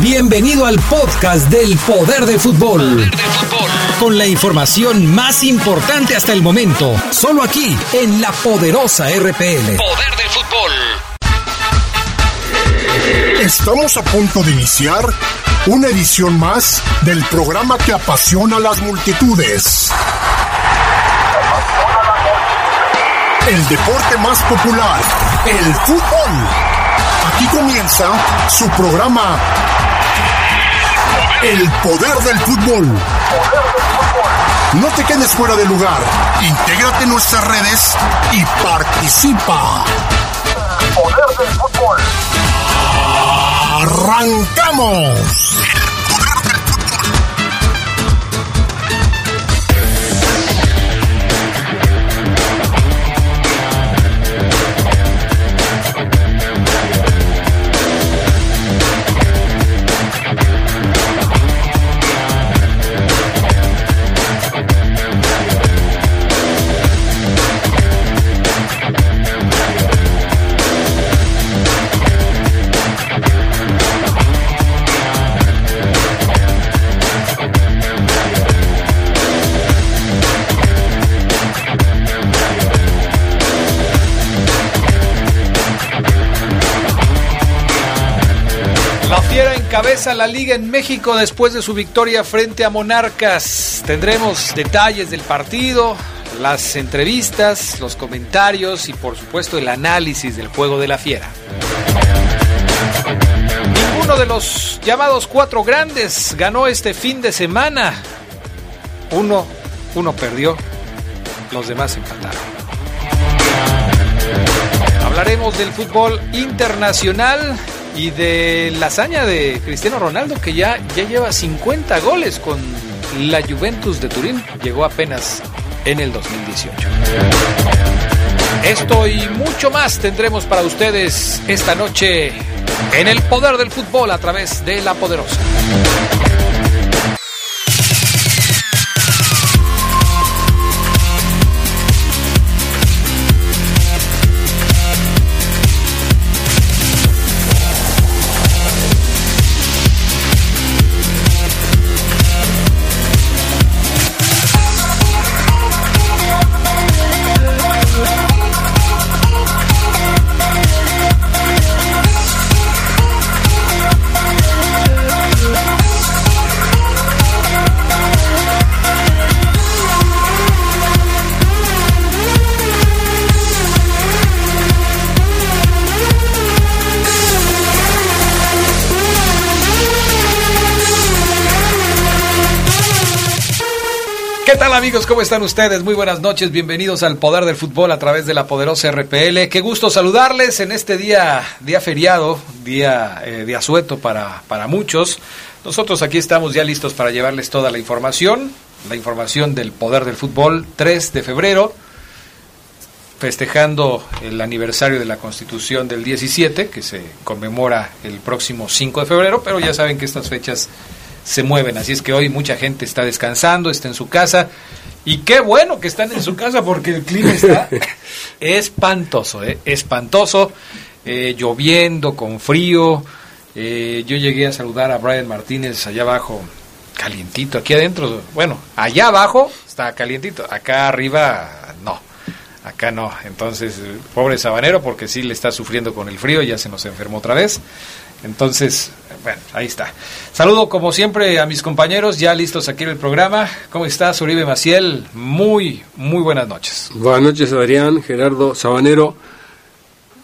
Bienvenido al podcast del Poder del Fútbol. Con la información más importante hasta el momento, solo aquí en la poderosa RPL. Poder del fútbol. Estamos a punto de iniciar una edición más del programa que apasiona a las multitudes. El deporte más popular, el fútbol. Aquí comienza su programa El poder del fútbol. No te quedes fuera de lugar. Intégrate en nuestras redes y participa. Poder del fútbol. ¡Arrancamos! Encabeza la liga en México después de su victoria frente a Monarcas. Tendremos detalles del partido, las entrevistas, los comentarios y por supuesto el análisis del juego de la Fiera. Ninguno de los llamados cuatro grandes ganó este fin de semana. Uno, uno perdió, los demás empataron. Hablaremos del fútbol internacional y de la hazaña de Cristiano Ronaldo que ya, ya lleva 50 goles con la Juventus de Turín. Llegó apenas en el 2018. Esto y mucho más tendremos para ustedes esta noche en el poder del fútbol a través de la poderosa. ¿Qué tal amigos? ¿Cómo están ustedes? Muy buenas noches, bienvenidos al Poder del Fútbol a través de la poderosa RPL. Qué gusto saludarles en este día, día feriado, día eh, de asueto para, para muchos. Nosotros aquí estamos ya listos para llevarles toda la información, la información del Poder del Fútbol, 3 de febrero, festejando el aniversario de la Constitución del 17, que se conmemora el próximo 5 de febrero, pero ya saben que estas fechas se mueven. Así es que hoy mucha gente está descansando, está en su casa. Y qué bueno que están en su casa porque el clima está espantoso, ¿eh? espantoso, eh, lloviendo, con frío. Eh, yo llegué a saludar a Brian Martínez allá abajo, calientito. Aquí adentro, bueno, allá abajo está calientito, acá arriba no. Acá no, entonces, pobre sabanero, porque sí le está sufriendo con el frío, ya se nos enfermó otra vez. Entonces, bueno, ahí está. Saludo como siempre a mis compañeros, ya listos aquí en el programa. ¿Cómo estás, Uribe Maciel? Muy, muy buenas noches. Buenas noches, Adrián, Gerardo, Sabanero.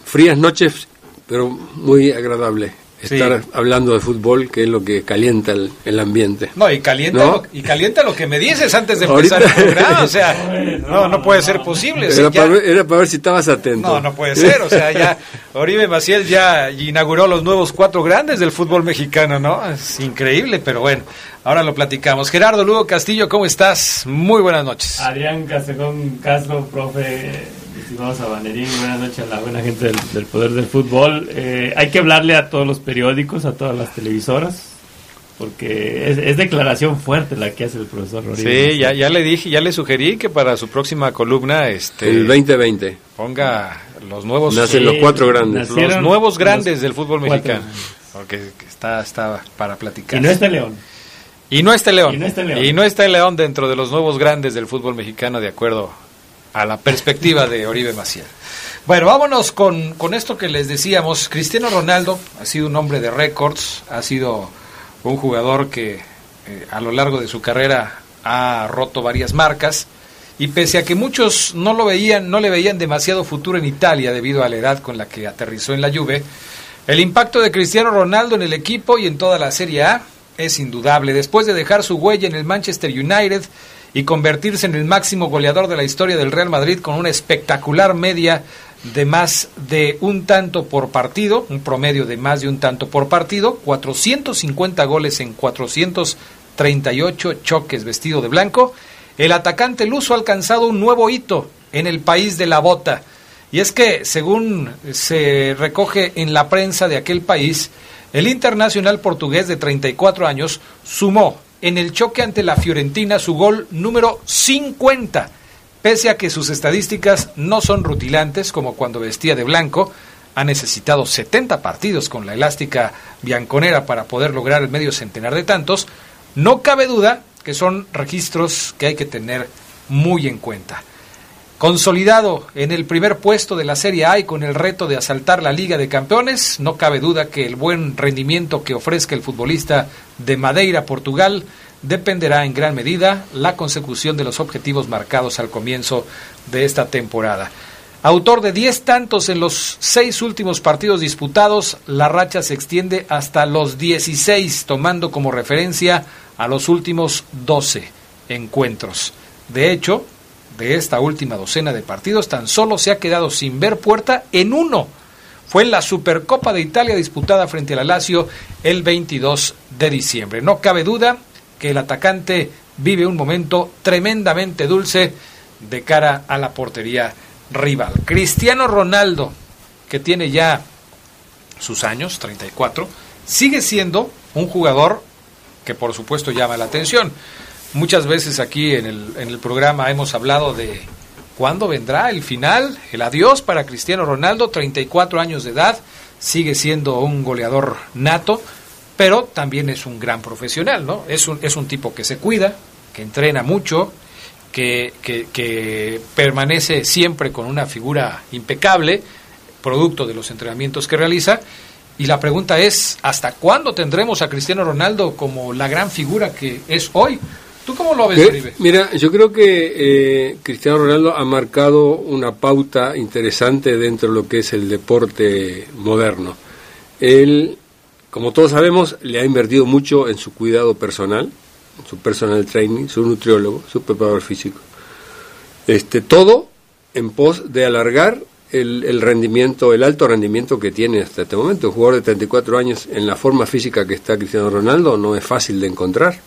Frías noches, pero muy agradable estar Sí. hablando de fútbol, que es lo que calienta el, el ambiente. No, y calienta, ¿No? Lo, y calienta lo que me dices antes de Ahorita- empezar el programa. O sea, no, no puede ser posible. o sea, Era, ya- para ver, era para ver si estabas atento. no, no puede ser. O sea, ya Oribe Maciel ya inauguró los nuevos cuatro grandes del fútbol mexicano, ¿no? Es increíble, pero bueno, ahora lo platicamos. Gerardo Lugo Castillo, ¿cómo estás? Muy buenas noches. Adrián Castejón Castro, profe, estimado Sabanerín, buenas noches a la buena gente del, del Poder del Fútbol. Eh, hay que hablarle a todos los periódicos, a todas las televisoras, porque es, es declaración fuerte la que hace el profesor Rodríguez. Sí, ya, ya le dije, ya le sugerí que para su próxima columna este, El 2020. ponga los nuevos Nacen los cuatro grandes. los nuevos grandes del fútbol mexicano. grandes. porque está, está para platicar. Y no está León. Y no está León. Y no está León. Y no está el León dentro de los nuevos grandes del fútbol mexicano, de acuerdo a la perspectiva de Oribe Maciel. Bueno, vámonos con, con esto que les decíamos. Cristiano Ronaldo ha sido un hombre de récords, ha sido un jugador que eh, a lo largo de su carrera ha roto varias marcas y pese a que muchos no lo veían, no le veían demasiado futuro en Italia debido a la edad con la que aterrizó en la Juve, el impacto de Cristiano Ronaldo en el equipo y en toda la Serie A es indudable. Después de dejar su huella en el Manchester United y convertirse en el máximo goleador de la historia del Real Madrid con una espectacular media de más de un tanto por partido, un promedio de más de un tanto por partido, 450 goles en 438 choques vestido de blanco, el atacante luso ha alcanzado un nuevo hito en el país de la bota. Y es que, según se recoge en la prensa de aquel país, el internacional portugués de 34 años sumó en el choque ante la Fiorentina su gol número 50 Pese a que sus estadísticas no son rutilantes como cuando vestía de blanco, ha necesitado 70 partidos con la elástica bianconera para poder lograr el medio centenar de tantos, no cabe duda que son registros que hay que tener muy en cuenta. Consolidado en el primer puesto de la Serie A y con el reto de asaltar la Liga de Campeones, no cabe duda que el buen rendimiento que ofrezca el futbolista de Madeira, Portugal, dependerá en gran medida la consecución de los objetivos marcados al comienzo de esta temporada. Autor de 10 tantos en los seis últimos partidos disputados, la racha se extiende hasta los 16, tomando como referencia a los últimos 12 encuentros. De hecho, de esta última docena de partidos, tan solo se ha quedado sin ver puerta en uno. Fue en la Supercopa de Italia disputada frente al Lazio el 22 de diciembre. No cabe duda que el atacante vive un momento tremendamente dulce de cara a la portería rival. Cristiano Ronaldo, que tiene ya sus años, 34, sigue siendo un jugador que por supuesto llama la atención. Muchas veces aquí en el, en el programa hemos hablado de cuándo vendrá el final, el adiós para Cristiano Ronaldo, 34 años de edad, sigue siendo un goleador nato pero también es un gran profesional, ¿no? Es un, es un tipo que se cuida, que entrena mucho, que, que, permanece siempre con una figura impecable, producto de los entrenamientos que realiza. Y la pregunta es, ¿hasta cuándo tendremos a Cristiano Ronaldo como la gran figura que es hoy? ¿Tú cómo lo ves, eh, Mira, yo creo que eh, Cristiano Ronaldo ha marcado una pauta interesante dentro de lo que es el deporte moderno. Él como todos sabemos, le ha invertido mucho en su cuidado personal, su personal training, su nutriólogo, su preparador físico. Este, todo en pos de alargar el, rendimiento, el alto rendimiento que tiene hasta este momento. Un jugador de 34 años en la forma física que está Cristiano Ronaldo no es fácil de encontrar.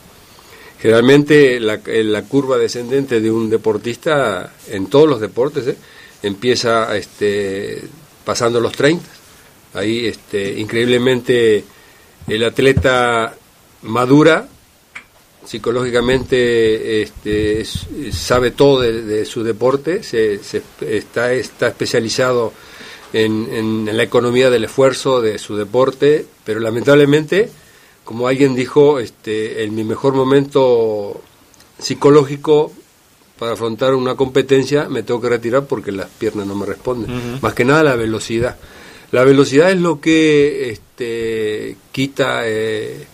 Generalmente la, la curva descendente de un deportista en todos los deportes ¿eh? empieza este, pasando los 30. Ahí este, increíblemente el atleta madura psicológicamente este, sabe todo de, su deporte, se, está, está especializado en, en, la economía del esfuerzo de su deporte, pero lamentablemente, como alguien dijo, este, en mi mejor momento psicológico para afrontar una competencia me tengo que retirar porque las piernas no me responden. Más que nada la velocidad. La velocidad es lo que este, quita, eh,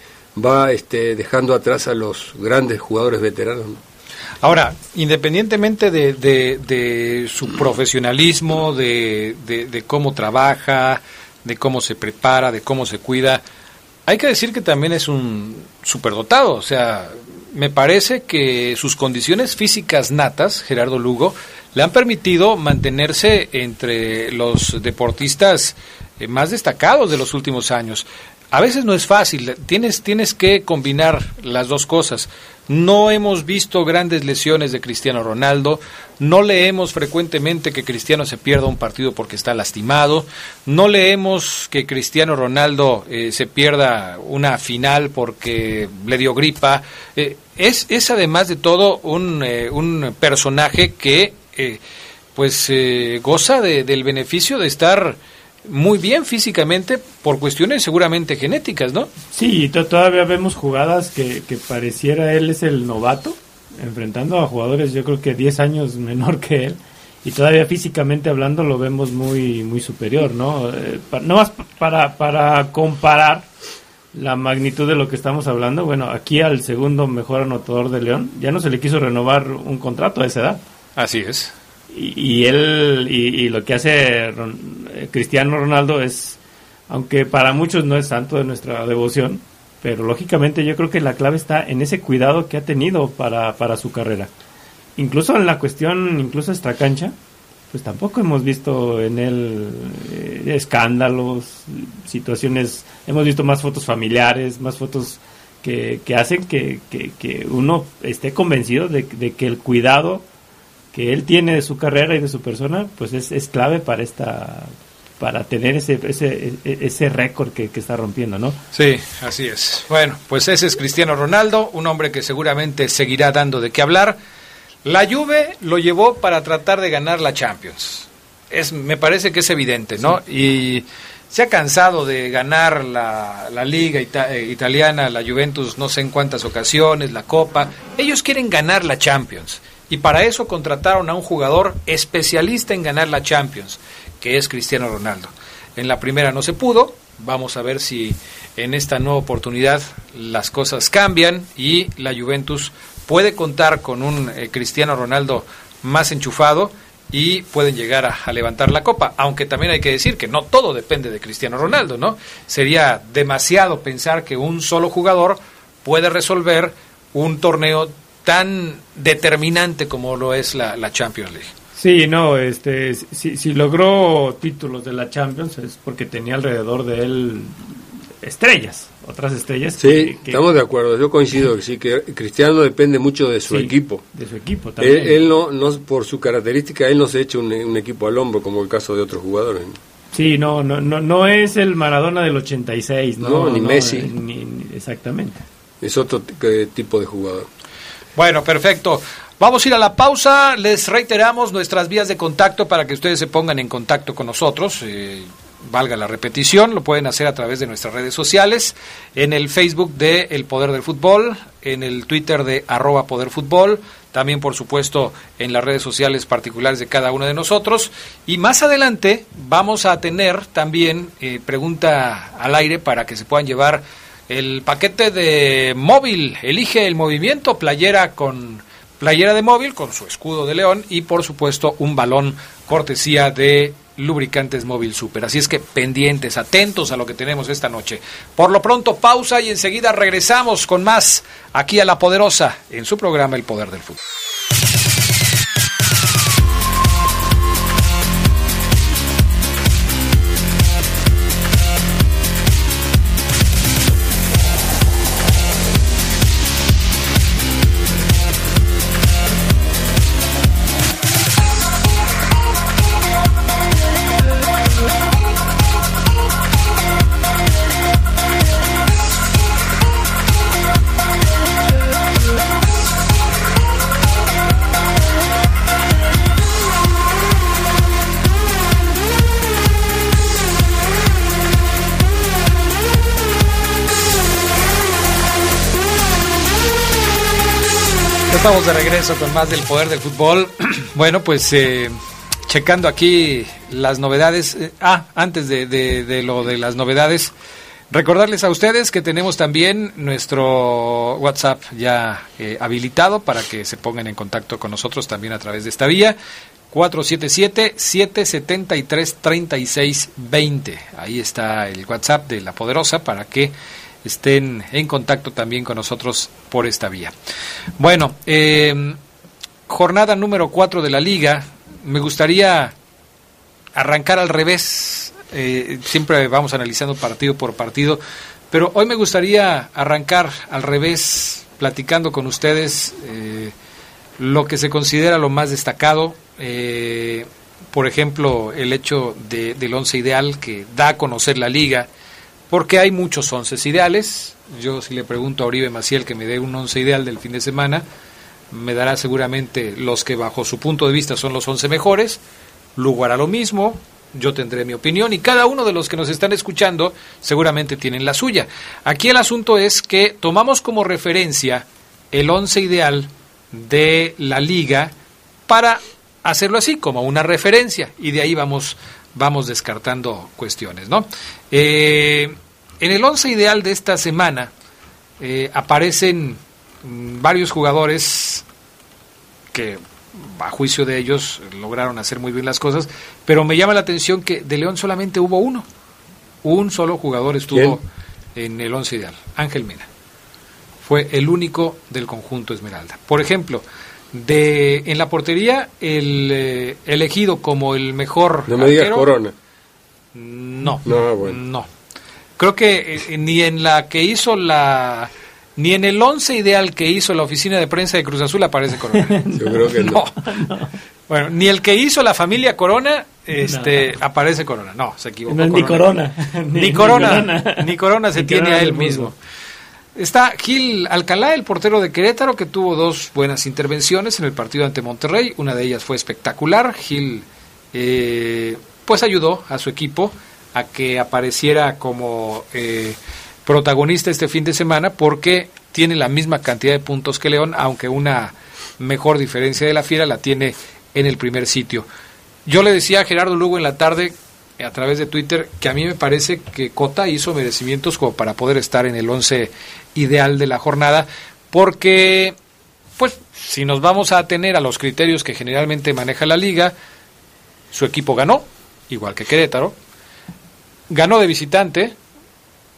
va este, dejando atrás a los grandes jugadores veteranos. Ahora, independientemente de, de, su profesionalismo, de, de, cómo trabaja, de cómo se prepara, de cómo se cuida, hay que decir que también es un superdotado. O sea, me parece que sus condiciones físicas natas, Gerardo Lugo, le han permitido mantenerse entre los deportistas eh, más destacados de los últimos años. A veces no es fácil, tienes, tienes que combinar las dos cosas. No hemos visto grandes lesiones de Cristiano Ronaldo, no leemos frecuentemente que Cristiano se pierda un partido porque está lastimado, no leemos que Cristiano Ronaldo eh, se pierda una final porque le dio gripa. Eh, es, es además de todo un, un personaje que pues goza de, del beneficio de estar muy bien físicamente por cuestiones seguramente genéticas, ¿no? Sí, todavía vemos jugadas que, que pareciera él es el novato, enfrentando a jugadores yo creo que 10 años menor que él y todavía físicamente hablando lo vemos muy muy superior, ¿no? Eh, no más para, para comparar la magnitud de lo que estamos hablando, bueno, aquí al segundo mejor anotador de León ya no se le quiso renovar un contrato a esa edad. Así es. Y, él, y, lo que hace eh, Cristiano Ronaldo es, aunque para muchos no es santo de nuestra devoción, pero lógicamente yo creo que la clave está en ese cuidado que ha tenido para, para su carrera. Incluso en la cuestión, incluso extra cancha, pues tampoco hemos visto en él eh, escándalos, situaciones, hemos visto más fotos familiares, más fotos que, que hacen que, que, uno esté convencido de que el cuidado que él tiene de su carrera y de su persona, pues es, es clave para esta para tener ese ese, ese récord que, que, está rompiendo, ¿no? Sí, así es. Bueno, pues ese es Cristiano Ronaldo, un hombre que seguramente seguirá dando de qué hablar. La Juve lo llevó para tratar de ganar la Champions. Es, me parece que es evidente, ¿no? Y se ha cansado de ganar la, la liga eh, italiana, la Juventus no sé en cuántas ocasiones, la Copa. Ellos quieren ganar la Champions y para eso contrataron a un jugador especialista en ganar la Champions, que es Cristiano Ronaldo. En la primera no se pudo, vamos a ver si en esta nueva oportunidad las cosas cambian y la Juventus puede contar con un eh, Cristiano Ronaldo más enchufado y pueden llegar a, a, levantar la copa, aunque también hay que decir que no todo depende de Cristiano Ronaldo, ¿no? Sería demasiado pensar que un solo jugador puede resolver un torneo tan determinante como lo es la, la Champions League. Sí, no, este, si, si, logró títulos de la Champions es porque tenía alrededor de él estrellas, otras estrellas. Sí, estamos de acuerdo, yo coincido que sí, que Cristiano depende mucho de su equipo. De su equipo también. Él, no, no, por su característica, él no se echa un, un, equipo al hombro como el caso de otros jugadores. Sí, no, no, no, no es el Maradona del 86, no, no ni Messi. Ni, exactamente. Es otro tipo de jugador. Bueno, perfecto. Vamos a ir a la pausa. Les reiteramos nuestras vías de contacto para que ustedes se pongan en contacto con nosotros. Eh, valga la repetición, lo pueden hacer a través de nuestras redes sociales, en el Facebook de El Poder del Fútbol, en el Twitter de arroba Poder Fútbol, también por supuesto en las redes sociales particulares de cada uno de nosotros. Y más adelante vamos a tener también eh, pregunta al aire para que se puedan llevar el paquete de móvil, elige el movimiento, playera con playera de móvil con su escudo de león y por supuesto un balón cortesía de lubricantes móvil super. Así es que pendientes, atentos a lo que tenemos esta noche. Por lo pronto pausa y enseguida regresamos con más aquí a La Poderosa en su programa El Poder del Fútbol. Estamos de regreso con más del poder del fútbol. Bueno, pues eh, checando aquí las novedades. Eh, ah, antes de, de, lo de las novedades, recordarles a ustedes que tenemos también nuestro WhatsApp ya eh, habilitado para que se pongan en contacto con nosotros también a través de esta vía. 477-773-3620. Ahí está el WhatsApp de La Poderosa para que estén en contacto también con nosotros por esta vía. Bueno, eh, jornada número 4 de la liga. Me gustaría arrancar al revés. Eh, siempre vamos analizando partido por partido, pero hoy me gustaría arrancar al revés, platicando con ustedes eh, lo que se considera lo más destacado. por ejemplo, el hecho de, del once ideal que da a conocer la liga porque hay muchos once ideales. Yo si le pregunto a Oribe Maciel que me dé un once ideal del fin de semana, me dará seguramente los que bajo su punto de vista son los once mejores. Lugo hará lo mismo, yo tendré mi opinión y cada uno de los que nos están escuchando seguramente tienen la suya. Aquí el asunto es que tomamos como referencia el once ideal de la liga para hacerlo así, como una referencia, y de ahí vamos, vamos descartando cuestiones, ¿no? Eh, en el once ideal de esta semana eh, aparecen mm, varios jugadores que a juicio de ellos lograron hacer muy bien las cosas, pero me llama la atención que de León solamente hubo uno, un solo jugador estuvo en el once ideal, Ángel Mena. Fue el único del conjunto Esmeralda. Por ejemplo, de en la portería el eh, elegido como el mejor no me digas Corona no no, no. Creo que eh, ni en la que hizo la ni en el once ideal que hizo la oficina de prensa de Cruz Azul aparece Corona. Yo creo que no. bueno ni el que hizo la familia Corona este aparece Corona. No se equivocó ni Corona. Ni, Corona. Ni Corona se tiene a él mismo. Está Gil Alcalá, el portero de Querétaro, que tuvo dos buenas intervenciones en el partido ante Monterrey. Una de ellas fue espectacular. Gil, eh, pues ayudó a su equipo a que apareciera como eh, protagonista este fin de semana porque tiene la misma cantidad de puntos que León, aunque una mejor diferencia de la fiera la tiene en el primer sitio. Yo le decía a Gerardo Lugo en la tarde a través de Twitter que a mí me parece que Cota hizo merecimientos como para poder estar en el 11 ideal de la jornada, porque, pues, si nos vamos a atener a los criterios que generalmente maneja la liga, su equipo ganó, igual que Querétaro, ganó de visitante,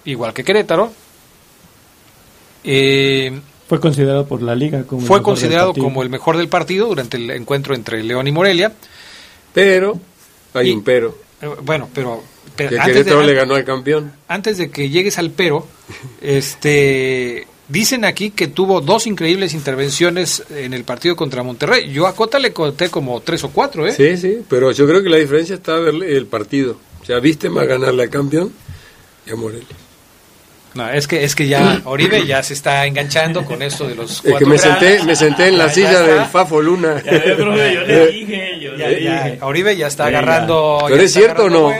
igual que Querétaro, eh, fue considerado por la liga como fue considerado como el mejor del partido durante el encuentro entre León y Morelia, pero hay un pero. Eh, bueno, pero que Querétaro le ganó al campeón. Antes de que llegues al pero, este dicen aquí que tuvo dos increíbles intervenciones en el partido contra Monterrey. Yo a Cota le conté como tres o cuatro, ¿eh? Sí, sí, pero yo creo que la diferencia está verle el partido. O sea, viste más ganarle al campeón y a Morelia. No, es que es que ya Oribe ya se está enganchando con esto de los cuatro Es que me senté, me senté en la silla del Fafo Luna. Ya, yo le dije, yo le dije. Oribe ya está agarrando. Pero es cierto o no.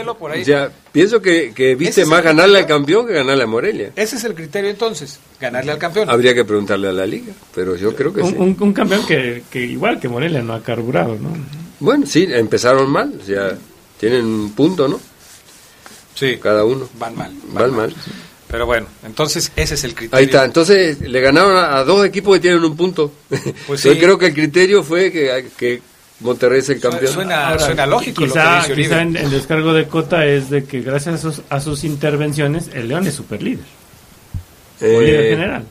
Ya pienso que, que viste más ganarle al campeón que ganarle a Morelia. Ese es el criterio entonces, ganarle al campeón. Habría que preguntarle a la liga, pero yo creo que un, sí. Un, un campeón que, que igual que Morelia no ha carburado, ¿no? Bueno, sí, empezaron mal, o sea, tienen un punto, ¿no? Sí. Cada uno. Van mal. Van, mal. Pero bueno, entonces ese es el criterio. Ahí está, entonces le ganaron a, dos equipos que tienen un punto. Pues sí. creo que el criterio fue que, que Monterrey es el campeón. Suena, Ahora, suena lógico. Quizá, lo que quizá en el descargo de Cota es de que gracias a sus, a sus intervenciones el León es super líder. Eh, o líder general.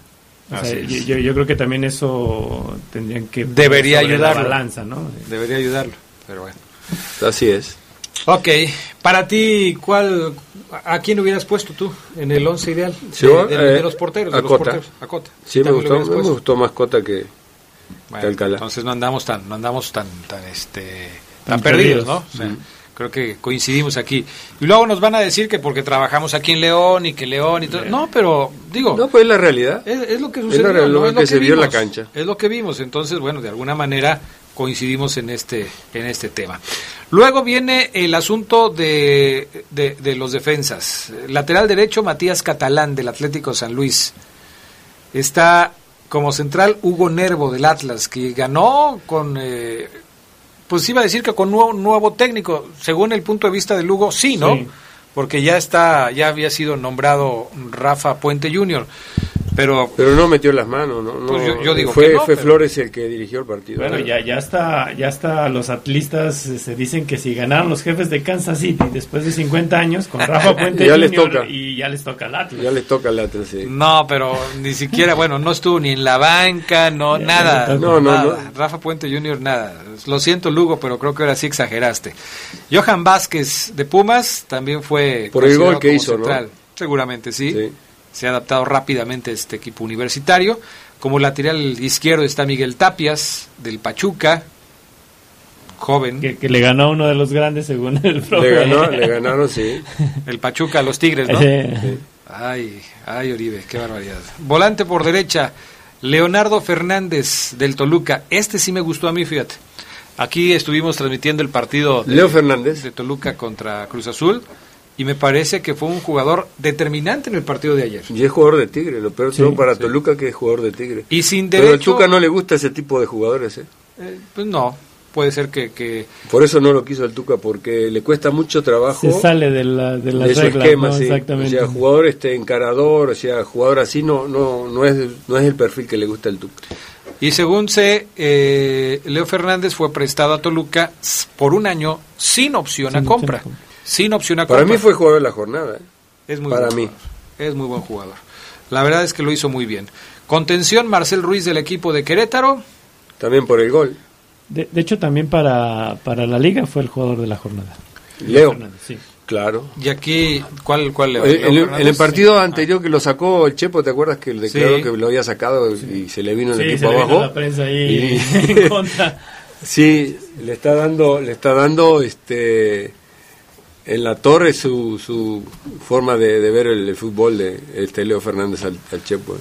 O sea, yo, yo, creo que también eso tendrían que... Debería ayudarlo. Balanza, ¿no? Debería ayudarlo, pero bueno. Así es. Ok, para ti, ¿cuál, ¿a quién hubieras puesto tú en el once ideal Yo, de, de, de, los porteros? A, de los Cota. porteros? a Cota. Sí, me gustó, me gustó más Cota que, bueno, que Alcalá. Entonces no andamos tan, no andamos tan, tan, este, tan, tan perdidos, ¿no? O sea, mm. Creo que coincidimos aquí. Y luego nos van a decir que porque trabajamos aquí en León y que León y todo. No, pero digo. No, pues es la realidad. Es, es lo que sucedió. Es, la, ¿no? lo, es lo que, se vio en la cancha. Es lo que vimos. Entonces, bueno, de alguna manera coincidimos en este en este tema. Luego viene el asunto de, de, de, los defensas. Lateral derecho, Matías Catalán, del Atlético San Luis. Está como central Hugo Nervo, del Atlas, que ganó con... Eh, pues iba a decir que con nuevo, nuevo técnico, según el punto de vista de Lugo, sí, ¿no? Sí. Porque ya está, ya había sido nombrado Rafa Puente Jr., pero pero no metió las manos no, pues yo, yo, digo fue, que no, fue pero... Flores el que dirigió el partido bueno ya ya está ya está los atlistas se dicen que si ganaron los jefes de Kansas City después de 50 años con Rafa Puente ya Jr. les toca. y ya les toca al Atlas ya les toca al Atlas sí. no pero ni siquiera bueno no estuvo ni en la banca no Ya, nada no, no, nada. no. Rafa Puente Jr. nada lo siento Lugo pero creo que ahora sí exageraste Johan Vázquez de Pumas también fue por el gol que hizo central. no seguramente sí. sí se ha adaptado rápidamente a este equipo universitario. Como lateral izquierdo está Miguel Tapias, del Pachuca, joven. Que, que, le ganó a uno de los grandes según el profe. Le, ganó, le ganaron, sí. El Pachuca a los Tigres, ¿no? Sí. Ay, ay, Oribe, qué barbaridad. Volante por derecha, Leonardo Fernández, del Toluca. Este sí me gustó a mí, fíjate. Aquí estuvimos transmitiendo el partido de, Leo Fernández de Toluca contra Cruz Azul y me parece que fue un jugador determinante en el partido de ayer. Y es jugador de Tigre, lo peor sí, para Toluca que es jugador de Tigre. Y sin derecho... Pero a no le gusta ese tipo de jugadores, ¿eh? eh pues no, puede ser que, que, Por eso no lo quiso el Tuca, porque le cuesta mucho trabajo... Se sale de, la, de las su esquema, sí. Exactamente. O sea, jugador este encarador, o sea, jugador así no, no, no, es, no es el perfil que le gusta el Tuca. Y según sé, eh, Leo Fernández fue prestado a Toluca por un año sin opción a compra. Sin opción a Para mí fue jugador de la jornada. ¿eh? Es muy Para buen mí. Es muy buen jugador. La verdad es que lo hizo muy bien. Contención, Marcel Ruiz del equipo de Querétaro. También por el gol. De, hecho, también para, para la liga fue el jugador de la jornada. Leo. sí. Claro. ¿Y aquí cuál, cuál Leo? En, el partido anterior que lo sacó el Chepo, ¿te acuerdas que declaró que lo había sacado y se le vino el equipo abajo? la prensa ahí en contra. Sí, le está dando, le está dando este en la torre su, su forma de, ver el, fútbol de este Leo Fernández al, Chepo.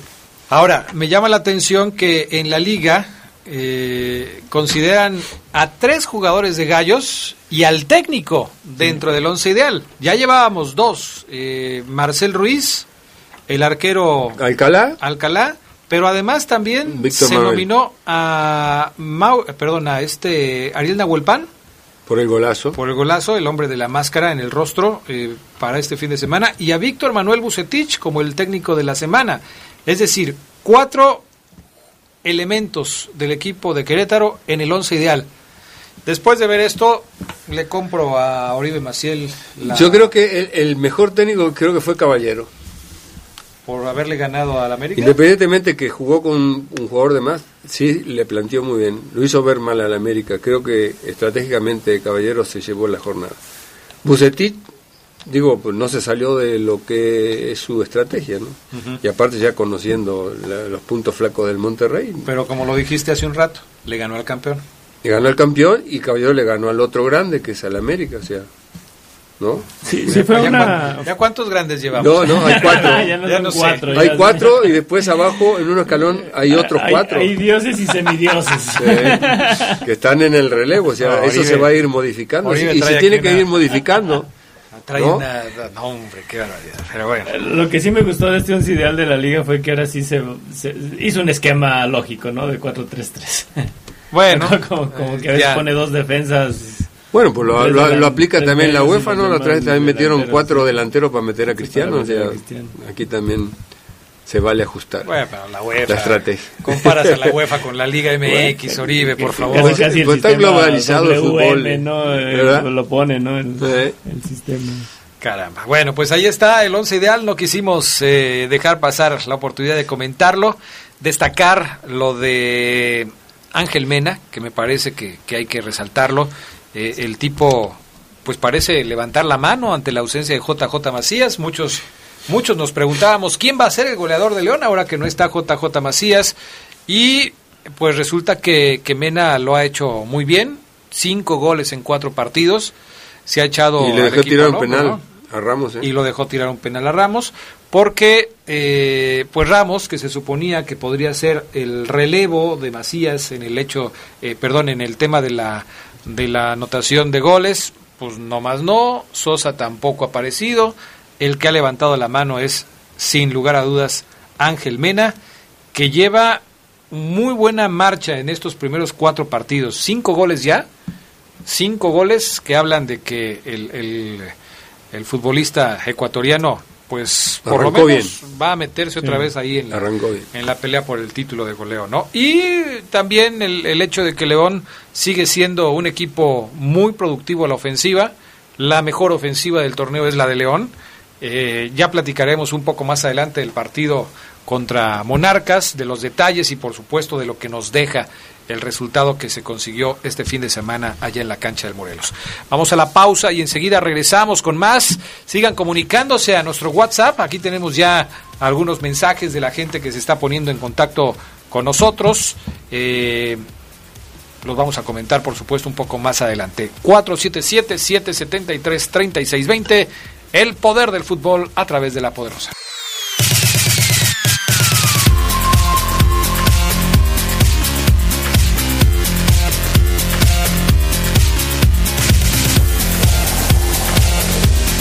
Ahora, me llama la atención que en la liga eh, consideran a tres jugadores de gallos y al técnico dentro del once ideal. Ya llevábamos dos, eh, Marcel Ruiz, el arquero Alcalá, Alcalá pero además también se nominó a Mau, perdón, a este Ariel Nahuelpan por el golazo. Por el golazo, el hombre de la máscara en el rostro eh, para este fin de semana. Y a Víctor Manuel Bucetich como el técnico de la semana. Es decir, cuatro elementos del equipo de Querétaro en el once ideal. Después de ver esto, le compro a Oribe Maciel. Yo creo que el, el mejor técnico creo que fue Caballero por haberle ganado al América. Independientemente que jugó con un jugador de más, sí le planteó muy bien. Lo hizo ver mal al América. Creo que estratégicamente Caballero se llevó la jornada. Bucetit, digo, pues no se salió de lo que es su estrategia, ¿no? Y aparte ya conociendo los puntos flacos del Monterrey. Pero como lo dijiste hace un rato, le ganó al campeón. Le ganó al campeón y Caballero le ganó al otro grande, que es al América, o sea ¿no? Sí, sí fue una... ¿Ya cuántos grandes llevamos? No, no, hay cuatro. ya no ya no cuatro hay cuatro y después abajo en un escalón hay otros cuatro. Hay dioses y semidioses. que están en el relevo, o sea, eso se va a ir modificando y se tiene que ir modificando. Trae ¿no? una... No, hombre, qué barbaridad. Pero bueno. Lo que sí me gustó de este once ideal de la liga fue que ahora sí se, se hizo un esquema lógico, ¿no? De 4-3-3. Bueno. como, como, que a veces pone dos defensas bueno, pues lo, aplica también la UEFA, ¿no? La otra vez también metieron cuatro delanteros para meter a Cristiano, o sea, aquí también se vale ajustar. Bueno, pero la UEFA. La estrategia. Comparas a la UEFA con la Liga MX, Oribe, por favor. Pues, casi pues está globalizado el fútbol. ¿no? Lo pone, ¿no? El, el, sistema. Caramba. Bueno, pues ahí está el once ideal. No quisimos eh, dejar pasar la oportunidad de comentarlo. Destacar lo de Ángel Mena, que me parece que, que hay que resaltarlo. Eh, el tipo pues parece levantar la mano ante la ausencia de JJ Macías. Muchos, muchos nos preguntábamos quién va a ser el goleador de León ahora que no está JJ Macías. Y pues resulta que, que Mena lo ha hecho muy bien. Cinco goles en cuatro partidos. Se ha echado. Y le dejó tirar un penal a Ramos. ¿eh? Y lo dejó tirar un penal a Ramos. Porque, eh, pues Ramos, que se suponía que podría ser el relevo de Macías en el hecho, perdón, en el tema de la de la anotación de goles, pues no más no, Sosa tampoco ha aparecido, el que ha levantado la mano es, sin lugar a dudas, Ángel Mena, que lleva muy buena marcha en estos primeros cuatro partidos, cinco goles ya, cinco goles que hablan de que el, el, el futbolista ecuatoriano pues por lo menos va a meterse otra vez ahí en la, en la, pelea por el título de goleo, ¿no? Y también el, el, hecho de que León sigue siendo un equipo muy productivo a la ofensiva, la mejor ofensiva del torneo es la de León, eh, ya platicaremos un poco más adelante del partido contra Monarcas, de los detalles y por supuesto de lo que nos deja el resultado que se consiguió este fin de semana allá en la cancha del Morelos. Vamos a la pausa y enseguida regresamos con más. Sigan comunicándose a nuestro WhatsApp. Aquí tenemos ya algunos mensajes de la gente que se está poniendo en contacto con nosotros. Eh, los vamos a comentar, por supuesto, un poco más adelante. 477-773-3620. El poder del fútbol a través de la poderosa.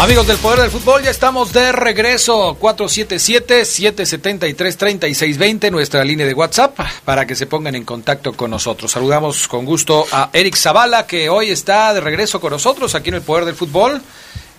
Amigos del Poder del Fútbol, ya estamos de regreso. 477-773-3620, nuestra línea de WhatsApp, para que se pongan en contacto con nosotros. Saludamos con gusto a Eric Zavala, que hoy está de regreso con nosotros aquí en el Poder del Fútbol.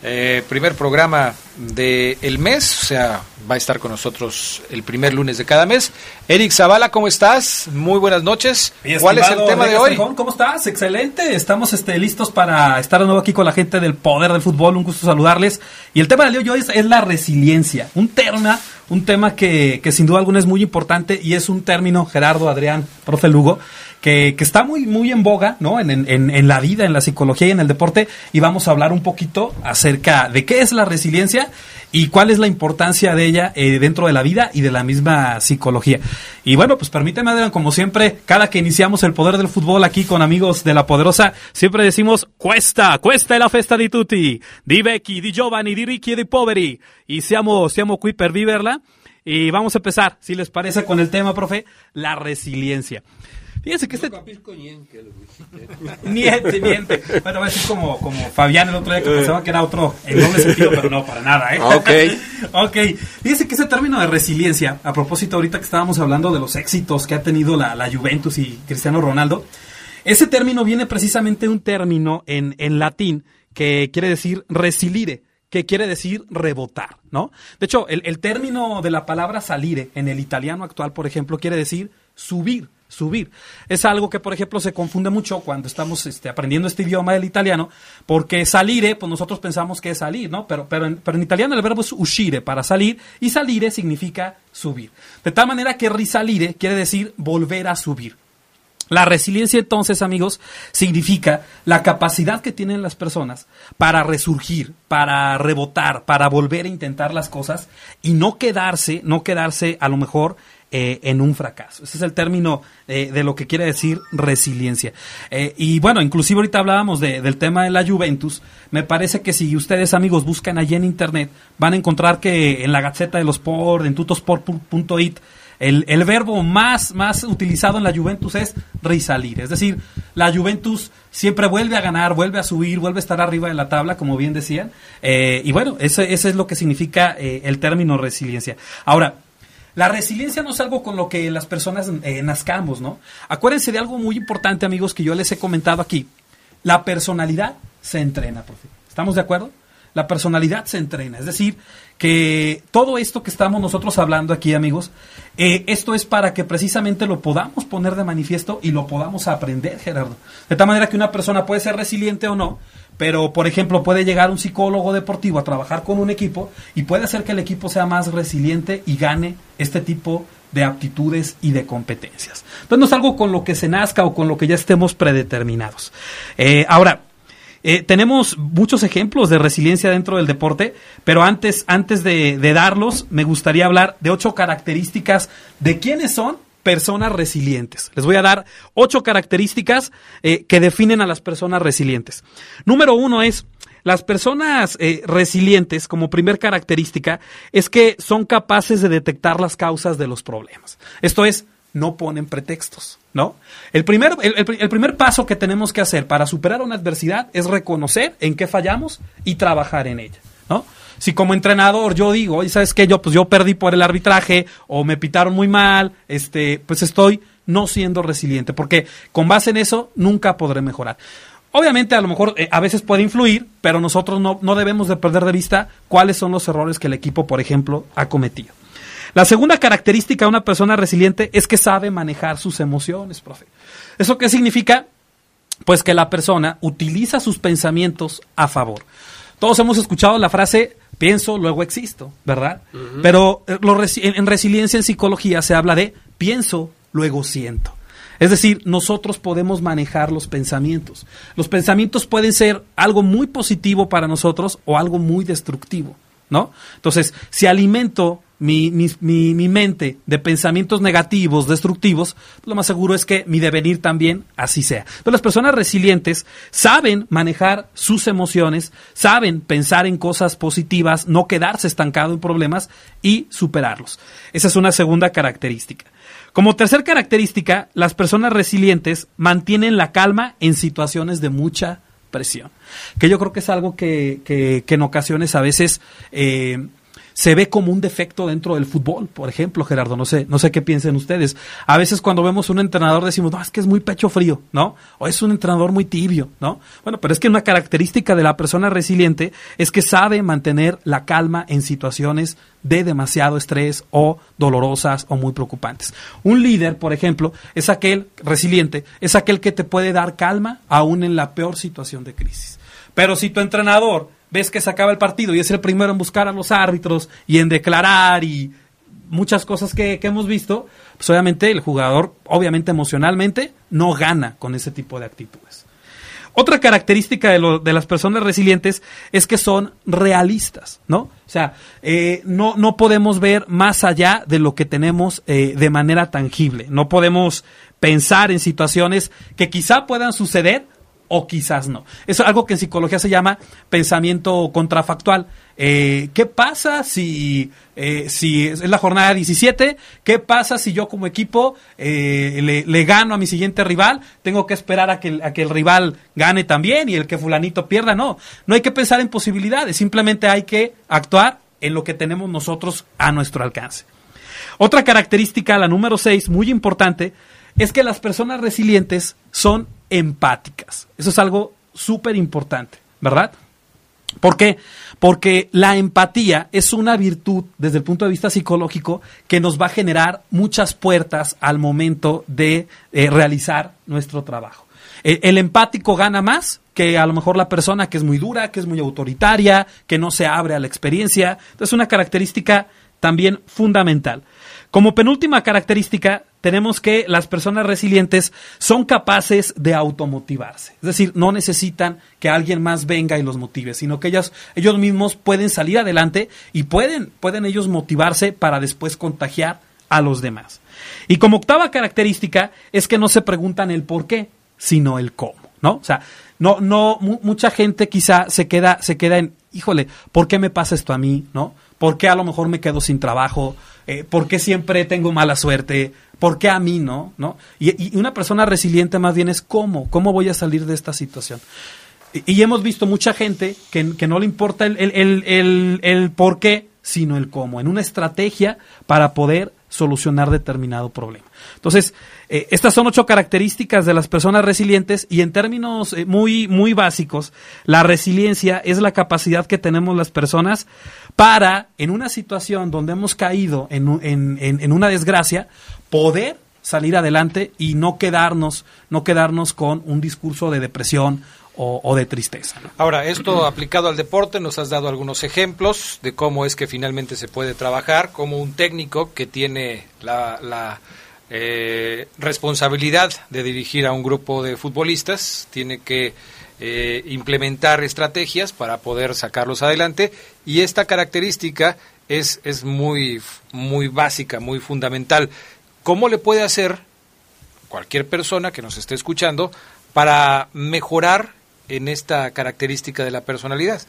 Eh, primer programa del mes, o sea, va a estar con nosotros el primer lunes de cada mes. Eric Zavala, ¿cómo estás? Muy buenas noches. ¿Cuál es el tema de hoy? ¿Cómo estás? Excelente. Estamos este, listos para estar de nuevo aquí con la gente del Poder del Fútbol. Un gusto saludarles. Y el tema de hoy es, es la resiliencia. Un tema, un tema que, que sin duda alguna es muy importante y es un término, Gerardo, Adrián, profe Lugo, que, está muy, muy en boga, ¿no? En, en, en, la vida, en la psicología y en el deporte. Y vamos a hablar un poquito acerca de qué es la resiliencia y cuál es la importancia de ella eh, dentro de la vida y de la misma psicología. Y bueno, pues permíteme, Adrián, como siempre, cada que iniciamos el poder del fútbol aquí con amigos de La Poderosa, siempre decimos, cuesta, cuesta la festa di tutti, di Becky, di Giovanni, di Ricky e di Poveri. Y siamo, siamo qui per viverla. Y vamos a empezar, si les parece, con el tema, profe, la resiliencia. Fíjense que este. Niente, niente. Bueno, va a decir como, como Fabián el otro día que pensaba que era otro en doble sentido, pero no, para nada, ¿eh? Ok. ok. Fíjense que ese término de resiliencia, a propósito, ahorita que estábamos hablando de los éxitos que ha tenido la, la Juventus y Cristiano Ronaldo, ese término viene precisamente de un término en, en latín que quiere decir resilire que quiere decir rebotar, ¿no? De hecho, el, el término de la palabra salire en el italiano actual, por ejemplo, quiere decir subir subir. Es algo que, por ejemplo, se confunde mucho cuando estamos este, aprendiendo este idioma del italiano, porque salire, pues nosotros pensamos que es salir, ¿no? Pero, pero, en, pero en italiano el verbo es uscire, para salir, y salire significa subir. De tal manera que risalire quiere decir volver a subir. La resiliencia entonces, amigos, significa la capacidad que tienen las personas para resurgir, para rebotar, para volver a intentar las cosas y no quedarse, no quedarse a lo mejor eh, en un fracaso. Ese es el término eh, de lo que quiere decir resiliencia. Eh, y bueno, inclusive ahorita hablábamos del tema de la Juventus. Me parece que si ustedes, amigos, buscan allí en internet, van a encontrar que en la Gaceta de los Sport, en tutosport.it, el, el, verbo más, más utilizado en la Juventus es risalir. Es decir, la Juventus siempre vuelve a ganar, vuelve a subir, vuelve a estar arriba de la tabla, como bien decían. y bueno, ese, es lo que significa el término resiliencia. Ahora, la resiliencia no es algo con lo que las personas eh, nazcamos, ¿no? Acuérdense de algo muy importante, amigos, que yo les he comentado aquí. La personalidad se entrena, profe. ¿Estamos de acuerdo? La personalidad se entrena. Es decir, que todo esto que estamos nosotros hablando aquí, amigos, eh, esto es para que precisamente lo podamos poner de manifiesto y lo podamos aprender, Gerardo. De tal manera que una persona puede ser resiliente o no, pero por ejemplo puede llegar un psicólogo deportivo a trabajar con un equipo y puede hacer que el equipo sea más resiliente y gane este tipo de aptitudes y de competencias. Entonces no es algo con lo que se nazca o con lo que ya estemos predeterminados. Eh, ahora, eh, tenemos muchos ejemplos de resiliencia dentro del deporte, pero antes, antes de, darlos, me gustaría hablar de ocho características de quiénes son personas resilientes. Les voy a dar ocho características eh, que definen a las personas resilientes. Número uno es, las personas eh, resilientes, como primer característica, es que son capaces de detectar las causas de los problemas. Esto es, no ponen pretextos, ¿no? El primer, el primer paso que tenemos que hacer para superar una adversidad es reconocer en qué fallamos y trabajar en ella, ¿no? si como entrenador yo digo, ¿sabes qué? Yo, pues yo perdí por el arbitraje o me pitaron muy mal, este, pues estoy no siendo resiliente, porque con base en eso nunca podré mejorar. Obviamente a lo mejor eh, a veces puede influir, pero nosotros no, no debemos de perder de vista cuáles son los errores que el equipo, por ejemplo, ha cometido. La segunda característica de una persona resiliente es que sabe manejar sus emociones, profe. ¿Eso qué significa? Pues que la persona utiliza sus pensamientos a favor. Todos hemos escuchado la frase pienso, luego existo, ¿verdad? Pero eh, en resiliencia en psicología se habla de pienso, luego siento. Es decir, nosotros podemos manejar los pensamientos. Los pensamientos pueden ser algo muy positivo para nosotros o algo muy destructivo, ¿no? Entonces, si alimento mi, mi, mente de pensamientos negativos, destructivos, lo más seguro es que mi devenir también así sea. Pero las personas resilientes saben manejar sus emociones, saben pensar en cosas positivas, no quedarse estancado en problemas y superarlos. Esa es una segunda característica. Como tercera característica, las personas resilientes mantienen la calma en situaciones de mucha presión. Que yo creo que es algo que, que, que en ocasiones a veces eh, se ve como un defecto dentro del fútbol, por ejemplo, Gerardo, no sé, no sé qué piensen ustedes. A veces cuando vemos un entrenador decimos, no, es que es muy pecho frío, ¿no? O es un entrenador muy tibio, ¿no? Bueno, pero es que una característica de la persona resiliente es que sabe mantener la calma en situaciones de demasiado estrés o dolorosas o muy preocupantes. Un líder, por ejemplo, es aquel resiliente, es aquel que te puede dar calma aún en la peor situación de crisis. Pero si tu entrenador ves que se acaba el partido y es el primero en buscar a los árbitros y en declarar y muchas cosas que, hemos visto, pues obviamente el jugador, obviamente emocionalmente, no gana con ese tipo de actitudes. Otra característica de, de, las personas resilientes es que son realistas, ¿no? O sea, eh, no, no podemos ver más allá de lo que tenemos eh, de manera tangible. No podemos pensar en situaciones que quizá puedan suceder, o quizás no. Es algo que en psicología se llama pensamiento contrafactual. Eh, ¿Qué pasa si, eh, si es la jornada 17? ¿Qué pasa si yo como equipo eh, le, gano a mi siguiente rival? ¿Tengo que esperar a que, a que el rival gane también y el que fulanito pierda? No, no hay que pensar en posibilidades, simplemente hay que actuar en lo que tenemos nosotros a nuestro alcance. Otra característica, la número 6, muy importante, es que las personas resilientes son empáticas. Eso es algo súper importante, ¿verdad? ¿Por qué? Porque la empatía es una virtud desde el punto de vista psicológico que nos va a generar muchas puertas al momento de eh, realizar nuestro trabajo. El, el empático gana más que a lo mejor la persona que es muy dura, que es muy autoritaria, que no se abre a la experiencia. Entonces, es una característica también fundamental. Como penúltima característica, tenemos que las personas resilientes son capaces de automotivarse. Es decir, no necesitan que alguien más venga y los motive, sino que ellos, ellos mismos pueden salir adelante y pueden, pueden ellos motivarse para después contagiar a los demás. Y como octava característica es que no se preguntan el por qué, sino el cómo, ¿no? O sea, no, no, mucha gente quizá se queda, se queda en, híjole, ¿por qué me pasa esto a mí, no? ¿Por qué a lo mejor me quedo sin trabajo? Eh, ¿Por qué siempre tengo mala suerte? ¿Por qué a mí no? ¿no? Y, una persona resiliente más bien es cómo, cómo voy a salir de esta situación. Y, hemos visto mucha gente que, no le importa el, el, por qué, sino el cómo, en una estrategia para poder solucionar determinado problema. Entonces, eh, estas son ocho características de las personas resilientes y en términos eh, muy, muy básicos, la resiliencia es la capacidad que tenemos las personas para, en una situación donde hemos caído en, en, en una desgracia, poder salir adelante y no quedarnos, no quedarnos con un discurso de depresión o, de tristeza. Ahora, esto aplicado al deporte, nos has dado algunos ejemplos de cómo es que finalmente se puede trabajar, como un técnico que tiene la, eh, responsabilidad de dirigir a un grupo de futbolistas, tiene que eh, implementar estrategias para poder sacarlos adelante y esta característica es, es muy, muy básica, muy fundamental. ¿Cómo le puede hacer cualquier persona que nos esté escuchando para mejorar en esta característica de la personalidad?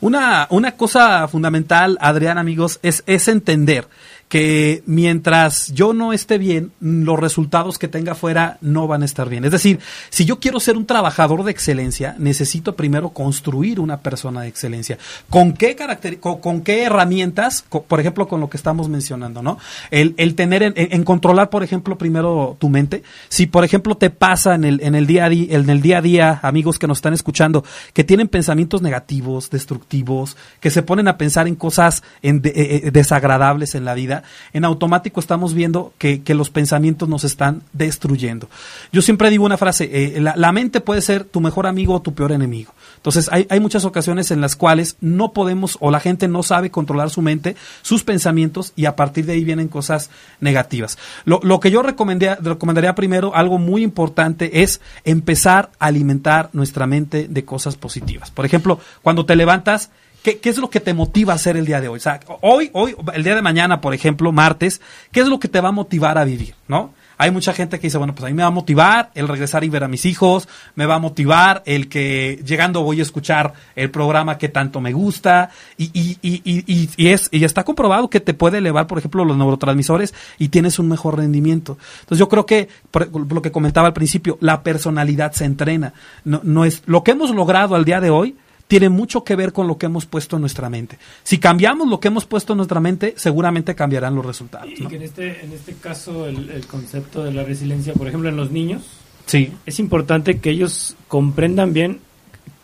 Una, una cosa fundamental, Adrián, amigos, es, es entender que mientras yo no esté bien, los resultados que tenga afuera no van a estar bien. Es decir, si yo quiero ser un trabajador de excelencia, necesito primero construir una persona de excelencia. ¿Con qué carácter, con, qué herramientas? por ejemplo, con lo que estamos mencionando, ¿no? El, el tener, en, controlar, por ejemplo, primero tu mente. Si, por ejemplo, te pasa en el, en el día a día, en el día a día, amigos que nos están escuchando, que tienen pensamientos negativos, destructivos, que se ponen a pensar en cosas eh, eh, desagradables en la vida, en automático estamos viendo que, los pensamientos nos están destruyendo. Yo siempre digo una frase, eh, la, mente puede ser tu mejor amigo o tu peor enemigo. Entonces hay, muchas ocasiones en las cuales no podemos o la gente no sabe controlar su mente, sus pensamientos y a partir de ahí vienen cosas negativas. Lo, que yo recomendaría primero, algo muy importante, es empezar a alimentar nuestra mente de cosas positivas. Por ejemplo, cuando te levantas, ¿Qué, es lo que te motiva a hacer el día de hoy? O sea, hoy, hoy, el día de mañana, por ejemplo, martes, ¿qué es lo que te va a motivar a vivir? ¿No? Hay mucha gente que dice, bueno, pues a mí me va a motivar el regresar y ver a mis hijos, me va a motivar el que llegando voy a escuchar el programa que tanto me gusta y, y, y, y, y es, y está comprobado que te puede elevar, por ejemplo, los neurotransmisores y tienes un mejor rendimiento. Entonces yo creo que, por lo que comentaba al principio, la personalidad se entrena. No, no es, lo que hemos logrado al día de hoy, tiene mucho que ver con lo que hemos puesto en nuestra mente. Si cambiamos lo que hemos puesto en nuestra mente, seguramente cambiarán los resultados. Y que en este, en este caso el, el, concepto de la resiliencia, por ejemplo, en los niños, sí. es importante que ellos comprendan bien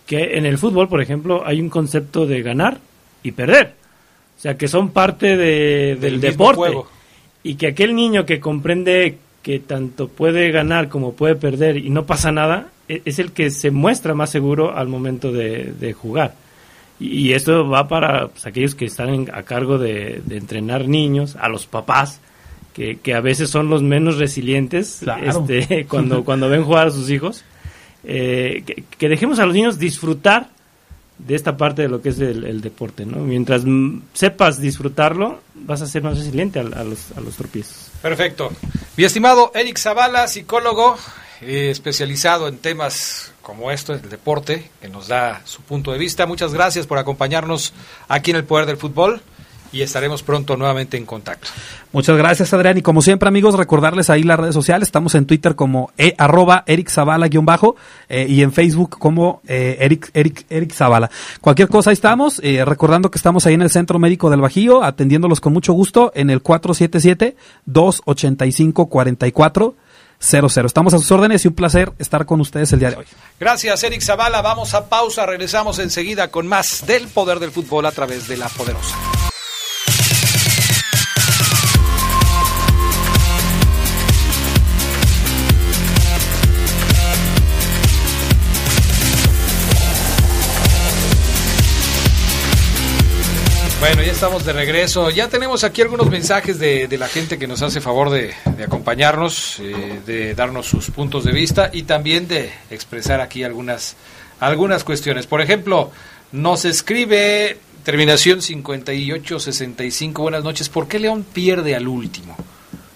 que en el fútbol, por ejemplo, hay un concepto de ganar y perder. O sea, que son parte de, del, del deporte. Juego. Y que aquel niño que comprende que tanto puede ganar como puede perder y no pasa nada, es el que se muestra más seguro al momento de, de jugar. Y, y, esto va para pues, aquellos que están en, a cargo de, de, entrenar niños, a los papás, que, que, a veces son los menos resilientes claro. este, cuando, cuando ven jugar a sus hijos. Eh, que, que, dejemos a los niños disfrutar de esta parte de lo que es el, el deporte. ¿no? Mientras sepas disfrutarlo, vas a ser más resiliente a, a, los, a los tropiezos. Perfecto. Mi estimado Eric Zavala, psicólogo, eh, especializado en temas como esto, el deporte, que nos da su punto de vista. Muchas gracias por acompañarnos aquí en el Poder del Fútbol y estaremos pronto nuevamente en contacto. Muchas gracias, Adrián. Y como siempre, amigos, recordarles ahí las redes sociales. Estamos en Twitter como e, arroba Eric Zavala guion bajo eh, y en Facebook como eh, Eric, Eric, Eric Zavala. Cualquier cosa ahí estamos. Eh, recordando que estamos ahí en el Centro Médico del Bajío, atendiéndolos con mucho gusto en el 477-285-44. 00. Estamos a sus órdenes y un placer estar con ustedes el día de hoy. Gracias, Eric Zavala. Vamos a pausa. Regresamos enseguida con más del poder del fútbol a través de la poderosa. Bueno, ya estamos de regreso. Ya tenemos aquí algunos mensajes de, de la gente que nos hace favor de, acompañarnos, eh, de darnos sus puntos de vista y también de expresar aquí algunas, algunas cuestiones. Por ejemplo, nos escribe terminación 5865. Buenas noches. ¿Por qué León pierde al último?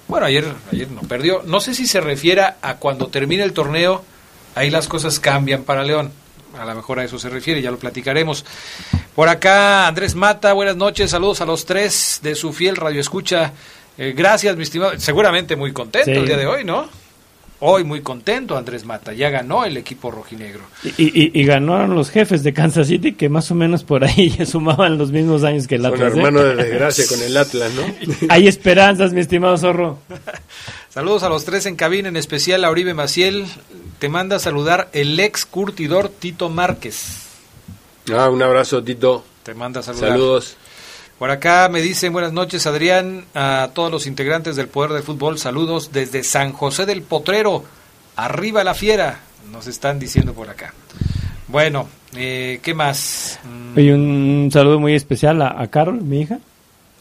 Bueno, ayer, ayer no perdió. No sé si se refiere a cuando termine el torneo, ahí las cosas cambian para León a lo mejor a eso se refiere, ya lo platicaremos. Por acá, Andrés Mata, buenas noches, saludos a los tres de su fiel radio escucha. Eh, gracias, mi estimado. Seguramente muy contento sí. el día de hoy, ¿no? Hoy muy contento Andrés Mata, ya ganó el equipo rojinegro. Y, y, y, ganaron los jefes de Kansas City, que más o menos por ahí ya sumaban los mismos años que el Atlas. Con hermano de desgracia con el Atlas, ¿no? Hay esperanzas, mi estimado Zorro. Saludos a los tres en cabina, en especial a Oribe Maciel. Te manda a saludar el ex curtidor Tito Márquez. Ah, un abrazo, Tito. Te manda a saludar. Saludos. Por acá me dicen buenas noches, Adrián, a todos los integrantes del Poder del Fútbol. Saludos desde San José del Potrero. Arriba la fiera, nos están diciendo por acá. Bueno, eh, ¿qué más? Y un saludo muy especial a, a Carol, mi hija.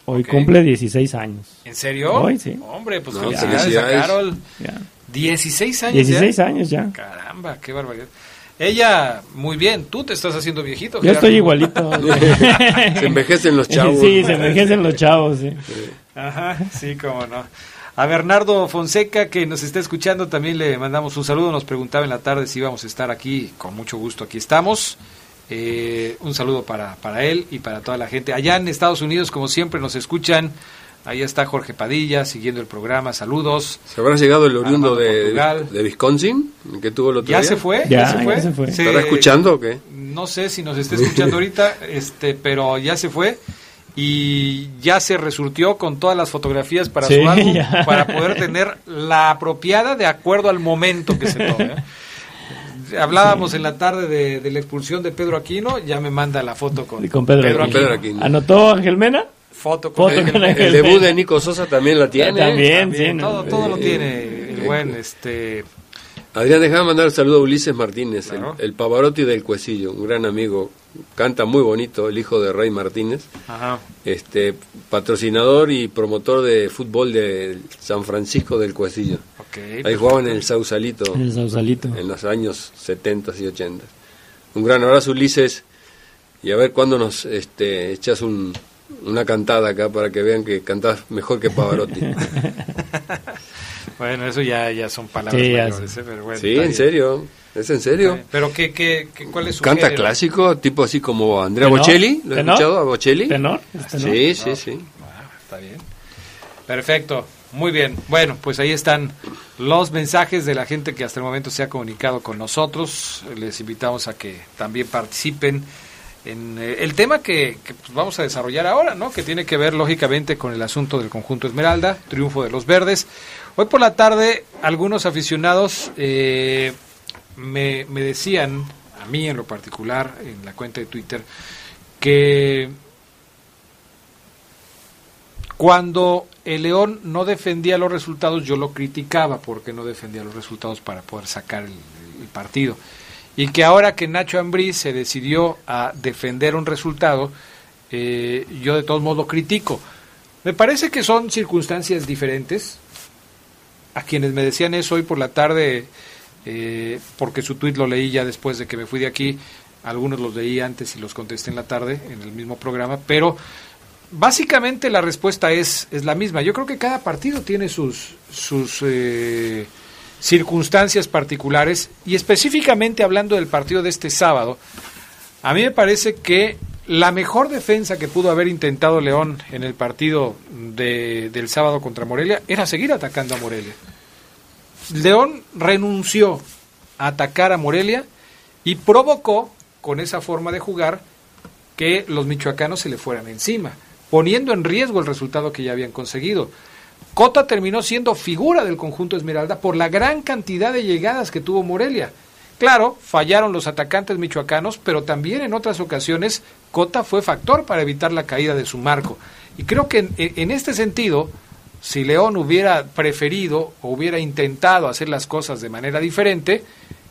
Hoy okay. cumple 16 años. ¿En serio? Hoy sí. Hombre, pues no, felicidades ya, a Carol. Ya. 16 años 16 ya. años ya. Caramba, qué barbaridad. Ella, muy bien, tú te estás haciendo viejito. Yo Gerardo. estoy igualito. se envejecen los chavos. Sí, se envejecen los chavos, sí. sí. Ajá, sí, cómo no. A Bernardo Fonseca, que nos está escuchando, también le mandamos un saludo. Nos preguntaba en la tarde si íbamos a estar aquí. Con mucho gusto, aquí estamos. Eh, un saludo para, para él y para toda la gente. Allá en Estados Unidos, como siempre, nos escuchan. Ahí está Jorge Padilla siguiendo el programa. Saludos. ¿Se habrá llegado el oriundo de, de, Wisconsin? que tuvo el otro ¿Ya día? se fue? Ya, ¿Ya se fue? Ya se fue. ¿Se ¿Estará escuchando o qué? No sé si nos está escuchando ahorita, este, pero ya se fue y ya se resurtió con todas las fotografías para Sí, su álbum ya. para poder tener la apropiada de acuerdo al momento que se tome. ¿eh? Hablábamos en la tarde de, de la expulsión de Pedro Aquino, ya me manda la foto con, Pedro, Aquino. Pedro Aquino. ¿Anotó Ángel Mena? foto con Foto con El debut de Nico Sosa también la tiene. También, También, sí, todo, ¿no? todo lo Eh, tiene el eh, buen este Adrián, déjame mandar un saludo a Ulises Martínez, Claro. el, el Pavarotti del Cuecillo, un gran amigo. Canta muy bonito, el hijo de Rey Martínez. ajá, este patrocinador y promotor de fútbol de San Francisco del Cuecillo. ok, Ahí jugaban en el Sausalito En el Sausalito. en los años 70 y 80. Un gran abrazo Ulises y a ver cuándo nos este, echas un, una cantada acá para que vean que cantás mejor que Pavarotti. Bueno, eso ya, ya son palabras Sí, ya mayores, ¿eh? Pero bueno, Sí, en serio. ¿Es en serio? Pero ¿qué, qué, qué, cuál es su Canta género? clásico, tipo así como Andrea ¿Tenor? Bocelli. ¿Lo has escuchado a Bocelli? ¿Tenor? ¿Es tenor? Sí, sí, sí. Ah, está bien. Perfecto. Muy bien. Bueno, pues ahí están los mensajes de la gente que hasta el momento se ha comunicado con nosotros. Les invitamos a que también participen en eh, el tema que, que, pues, vamos a desarrollar ahora, ¿no? Que tiene que ver lógicamente con el asunto del conjunto Esmeralda, triunfo de los verdes. Hoy por la tarde algunos aficionados eh, me, decían, a mí en lo particular, en la cuenta de Twitter, que cuando el León no defendía los resultados, yo lo criticaba porque no defendía los resultados para poder sacar el, el partido. Y que ahora que Nacho Ambriz se decidió a defender un resultado, eh, yo de todos modos lo critico. Me parece que son circunstancias diferentes. A quienes me decían eso hoy por la tarde, eh, porque su tuit lo leí ya después de que me fui de aquí, algunos los leí antes y los contesté en la tarde en el mismo programa, pero básicamente la respuesta es, es la misma. Yo creo que cada partido tiene sus, sus eh, circunstancias particulares y específicamente hablando del partido de este sábado, a mí me parece que la mejor defensa que pudo haber intentado León en el partido de, del sábado contra Morelia era seguir atacando a Morelia. León renunció a atacar a Morelia y provocó con esa forma de jugar que los michoacanos se le fueran encima, poniendo en riesgo el resultado que ya habían conseguido. Cota terminó siendo figura del conjunto Esmeralda por la gran cantidad de llegadas que tuvo Morelia. Claro, fallaron los atacantes michoacanos, pero también en otras ocasiones Cota fue factor para evitar la caída de su marco. Y creo que en, en este sentido, si León hubiera preferido o hubiera intentado hacer las cosas de manera diferente,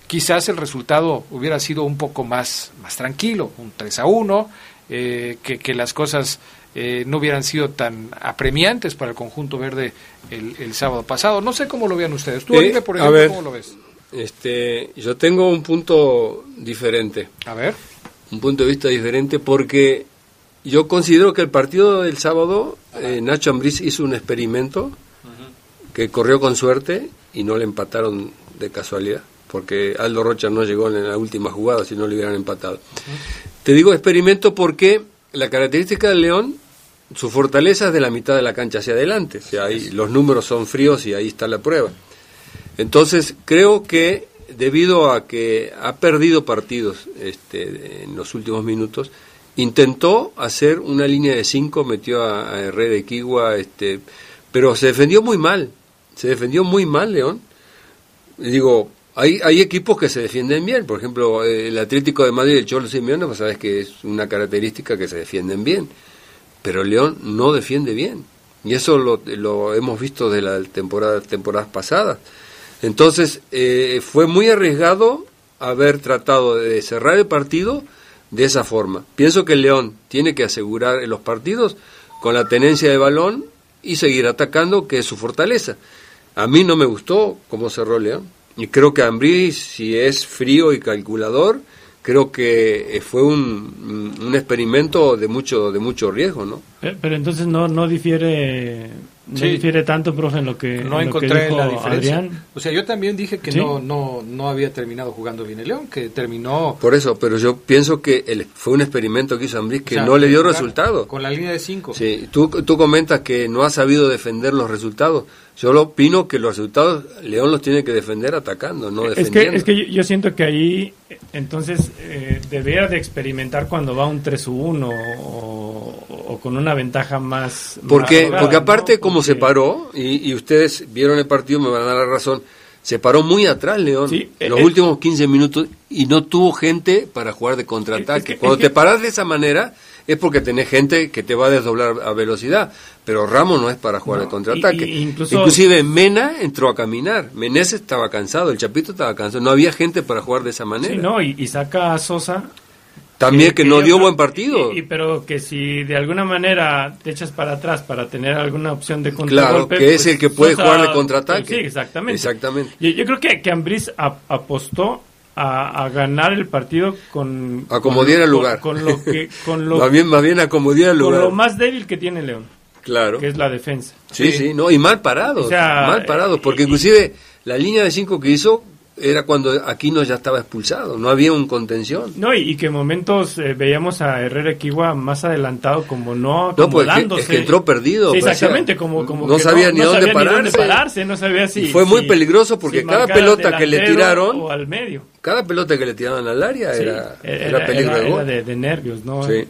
quizás el resultado hubiera sido un poco más, más tranquilo, un 3 a 1, eh, que, que, las cosas eh, no hubieran sido tan apremiantes para el conjunto verde el, el sábado pasado. No sé cómo lo vean ustedes. Tú, Oribe, por ejemplo, ver, ¿cómo lo ves? Este, yo tengo un punto diferente. A ver. Un punto de vista diferente porque yo considero que el partido del sábado, eh, Nacho Ambriz hizo un experimento que corrió con suerte y no le empataron de casualidad, porque Aldo Rocha no llegó en la última jugada si no le hubieran empatado. Uh -huh. Te digo experimento porque la característica del León, su fortaleza es de la mitad de la cancha hacia adelante, o sea, ahí los números son fríos y ahí está la prueba. Entonces, creo que debido a que ha perdido partidos este, en los últimos minutos, intentó hacer una línea de cinco, metió a, a Herrera Kigua, este, pero se defendió muy mal, se defendió muy mal León. Digo, hay, hay equipos que se defienden bien, por ejemplo, el Atlético de Madrid el Cholo Simeone, pues sabes que es una característica que se defienden bien, pero León no defiende bien, y eso lo, lo hemos visto de las temporada, temporadas pasadas. Entonces, eh, fue muy arriesgado haber tratado de cerrar el partido de esa forma. Pienso que el León tiene que asegurar los partidos con la tenencia de balón y seguir atacando, que es su fortaleza. A mí no me gustó cómo cerró León. Y creo que Ambrí, si es frío y calculador, creo que fue un, un experimento de mucho de mucho riesgo, ¿no? Pero, pero entonces no no difiere no Sí. difiere tanto, profe, en lo que, no en lo que encontré dijo la diferencia. Adrián. O sea, yo también dije que Sí. no, no, no había terminado jugando bien el León, que terminó Por eso, pero yo pienso que el- fue un experimento que hizo Ambrí que o sea, no le dio resultado. Con la línea de cinco. Sí, tú, tú comentas que no ha sabido defender los resultados. Yo lo opino que los resultados León los tiene que defender atacando, no Es que, defendiendo. es que yo, siento que ahí, entonces, eh, debería de experimentar cuando va un 3-1 o, o con una ventaja más... Porque, más porque aparte, ¿no? como se paró, y, y ustedes vieron el partido, me van a dar la razón, se paró muy atrás León, Sí, los últimos 15 minutos, y no tuvo gente para jugar de contraataque. Es que- es Cuando te paras de esa manera, es porque tenés gente que te va a desdoblar a velocidad, pero Ramos no es para jugar No, de contraataque. y- y incluso- Inclusive Mena entró a caminar, Menés estaba cansado, el Chapito estaba cansado, no había gente para jugar de esa manera. Sí, no, y, y saca a Sosa. También que, no dio buen partido. y- y- pero que si de alguna manera te echas para atrás para tener alguna opción de contragolpe. Claro, que es pues, el que puede jugar de contraataque. Sí, exactamente. Exactamente. Yo, yo creo que, que Ambriz ap- apostó a, a ganar el partido con... Acomodiera el con- lugar. Con, lo que... Con lo, más bien, más bien acomodía el con lugar. lo más débil que tiene León. Claro. que es la defensa. Sí, sí, no, y mal parados, O sea, mal parados, porque y- inclusive la línea de cinco que hizo era cuando Aquino ya estaba expulsado, no había un contención. No, y, y que en momentos eh, veíamos a Herrera Equigua más adelantado, como no No, pues es que- acomodándose. es que entró perdido, Sí, parecía- exactamente, como, como no que sabía ni no dónde sabía pararse. pararse, no sabía si... Y fue muy si- peligroso porque si cada pelota que le tiraron- O al medio. Cada pelota que le tiraban al área Sí, era, era, peligro era- de era gol. de, de nervios, ¿no? Sí.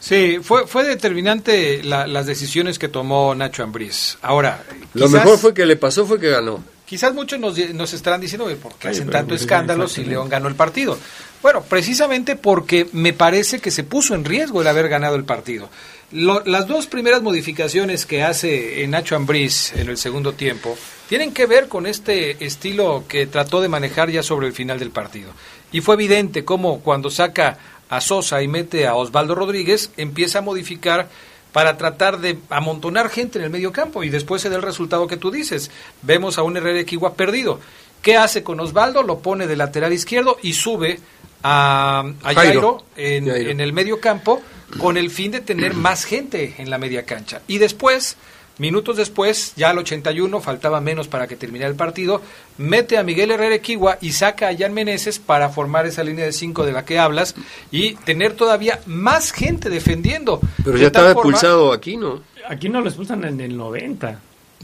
Sí, fue, fue determinante la- las decisiones que tomó Nacho Ambriz. Ahora, Lo mejor fue que le pasó fue que ganó. Quizás muchos nos, nos estarán diciendo, "Oye, ¿por qué hacen tanto escándalo si. León ganó el partido? Bueno, precisamente porque me parece que se puso en riesgo el haber ganado el partido. Lo- las dos primeras modificaciones que hace Nacho Ambriz en el segundo tiempo tienen que ver con este estilo que trató de manejar ya sobre el final del partido. Y fue evidente cómo cuando saca a Sosa y mete a Osvaldo Rodríguez, empieza a modificar para tratar de amontonar gente en el medio campo y después se da el resultado que tú dices. Vemos a un Herrera Equigua perdido. ¿Qué hace con Osvaldo? Lo pone de lateral izquierdo y sube a, a Jairo. Jairo, en, Jairo. en el medio campo con el fin de tener más gente en la media cancha. Y después, minutos después, ya al 81, faltaba menos para que terminara el partido, mete a Miguel Herrera Equigua y saca a Jan Meneses para formar esa línea de cinco de la que hablas y tener todavía más gente defendiendo. Pero De ya estaba forma- expulsado Aquino, Aquí no lo expulsan en el 90.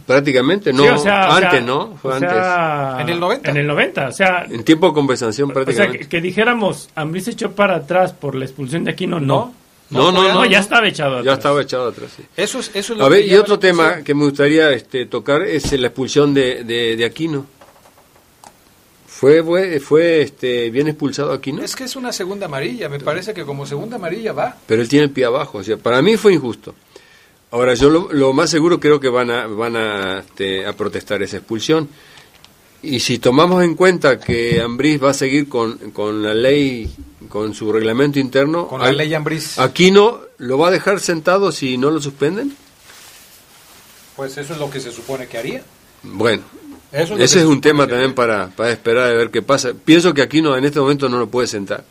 prácticamente, no, Sí, o sea, o antes, sea, ¿no? Fue o antes. En el 90. En el 90, o sea, En tiempo de conversación o sea prácticamente. que, que dijéramos, Ambriz se echó para atrás por la expulsión de Aquino, no. No, no, No, no, ya estaba echado atrás. ya estaba echado atrás. sí. Eso es, eso es lo A que ver, y otro tema que me gustaría este, tocar es la expulsión de, de, de Aquino. ¿Fue, fue, fue este, bien expulsado Aquino? Es que es una segunda amarilla, me parece que como segunda amarilla va. Pero él tiene el pie abajo. O sea, para mí fue injusto. Ahora, yo lo, lo más seguro creo que van a, van a, este, a protestar esa expulsión. Y si tomamos en cuenta que Ambriz va a seguir con, con la ley, con su reglamento interno, Con la al- ley Ambriz. Aquino lo va a dejar sentado si no lo suspenden. Pues eso es lo que se supone que haría. Bueno, Eso es ese se es un tema también haría. para, para esperar a ver qué pasa. Pienso que Aquino en este momento no lo puede sentar.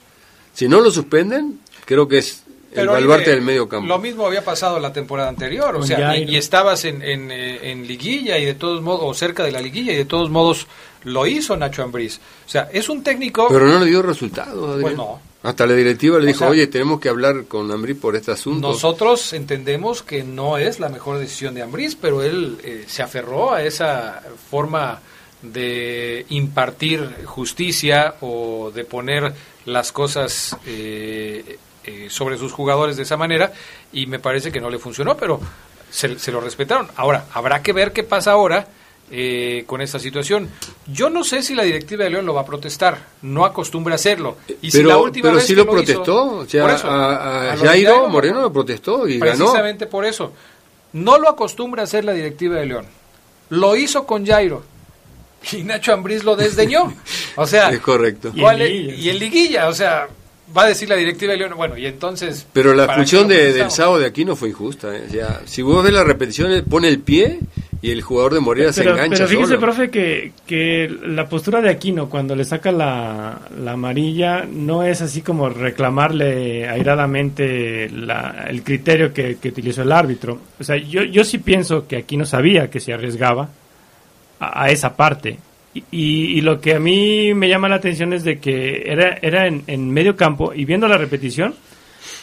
Si no lo suspenden, creo que es Pero ahí baluarte de- del medio campo. Lo mismo había pasado la temporada anterior, o Con sea, y, estabas en, en, en liguilla y de todos modos, o cerca de la liguilla y de todos modos lo hizo Nacho Ambriz. O sea, es un técnico... Pero no le dio resultados. Adrián. Pues no. Hasta la directiva le O dijo, sea, oye, tenemos que hablar con Ambrí por este asunto. Nosotros entendemos que no es la mejor decisión de Ambriz, pero él eh, se aferró a esa forma de impartir justicia o de poner las cosas eh, eh, sobre sus jugadores de esa manera y me parece que no le funcionó, pero se, se lo respetaron. Ahora, habrá que ver qué pasa ahora eh, con esta situación. Yo no sé si la directiva de León lo va a protestar, no acostumbra a hacerlo. Y si pero la última pero vez sí lo protestó. hizo- o sea, eso, a, Jairo Moreno lo protestó y ganó. Precisamente por eso. No lo acostumbra a hacer la directiva de León. Lo hizo con Jairo. Y Nacho Ambriz lo desdeñó. O sea, Es correcto. Y ¿cuál en es- liguilla. y en liguilla, o sea, va a decir la directiva de León, bueno, y entonces... Pero la ¿para qué expulsión de, del sábado de aquí no fue injusta. ¿eh? O sea, si vos ves la repetición, él pone el pie y el jugador de Moreira se Pero, engancha pero fíjese, solo. profe, que, que la postura de Aquino cuando le saca la, la amarilla no es así como reclamarle airadamente la- el criterio que, que utilizó el árbitro. O sea, yo, yo sí pienso que Aquino sabía que se arriesgaba a, a esa parte. Y, y- lo que a mí me llama la atención es de que era, era en, en medio campo y viendo la repetición,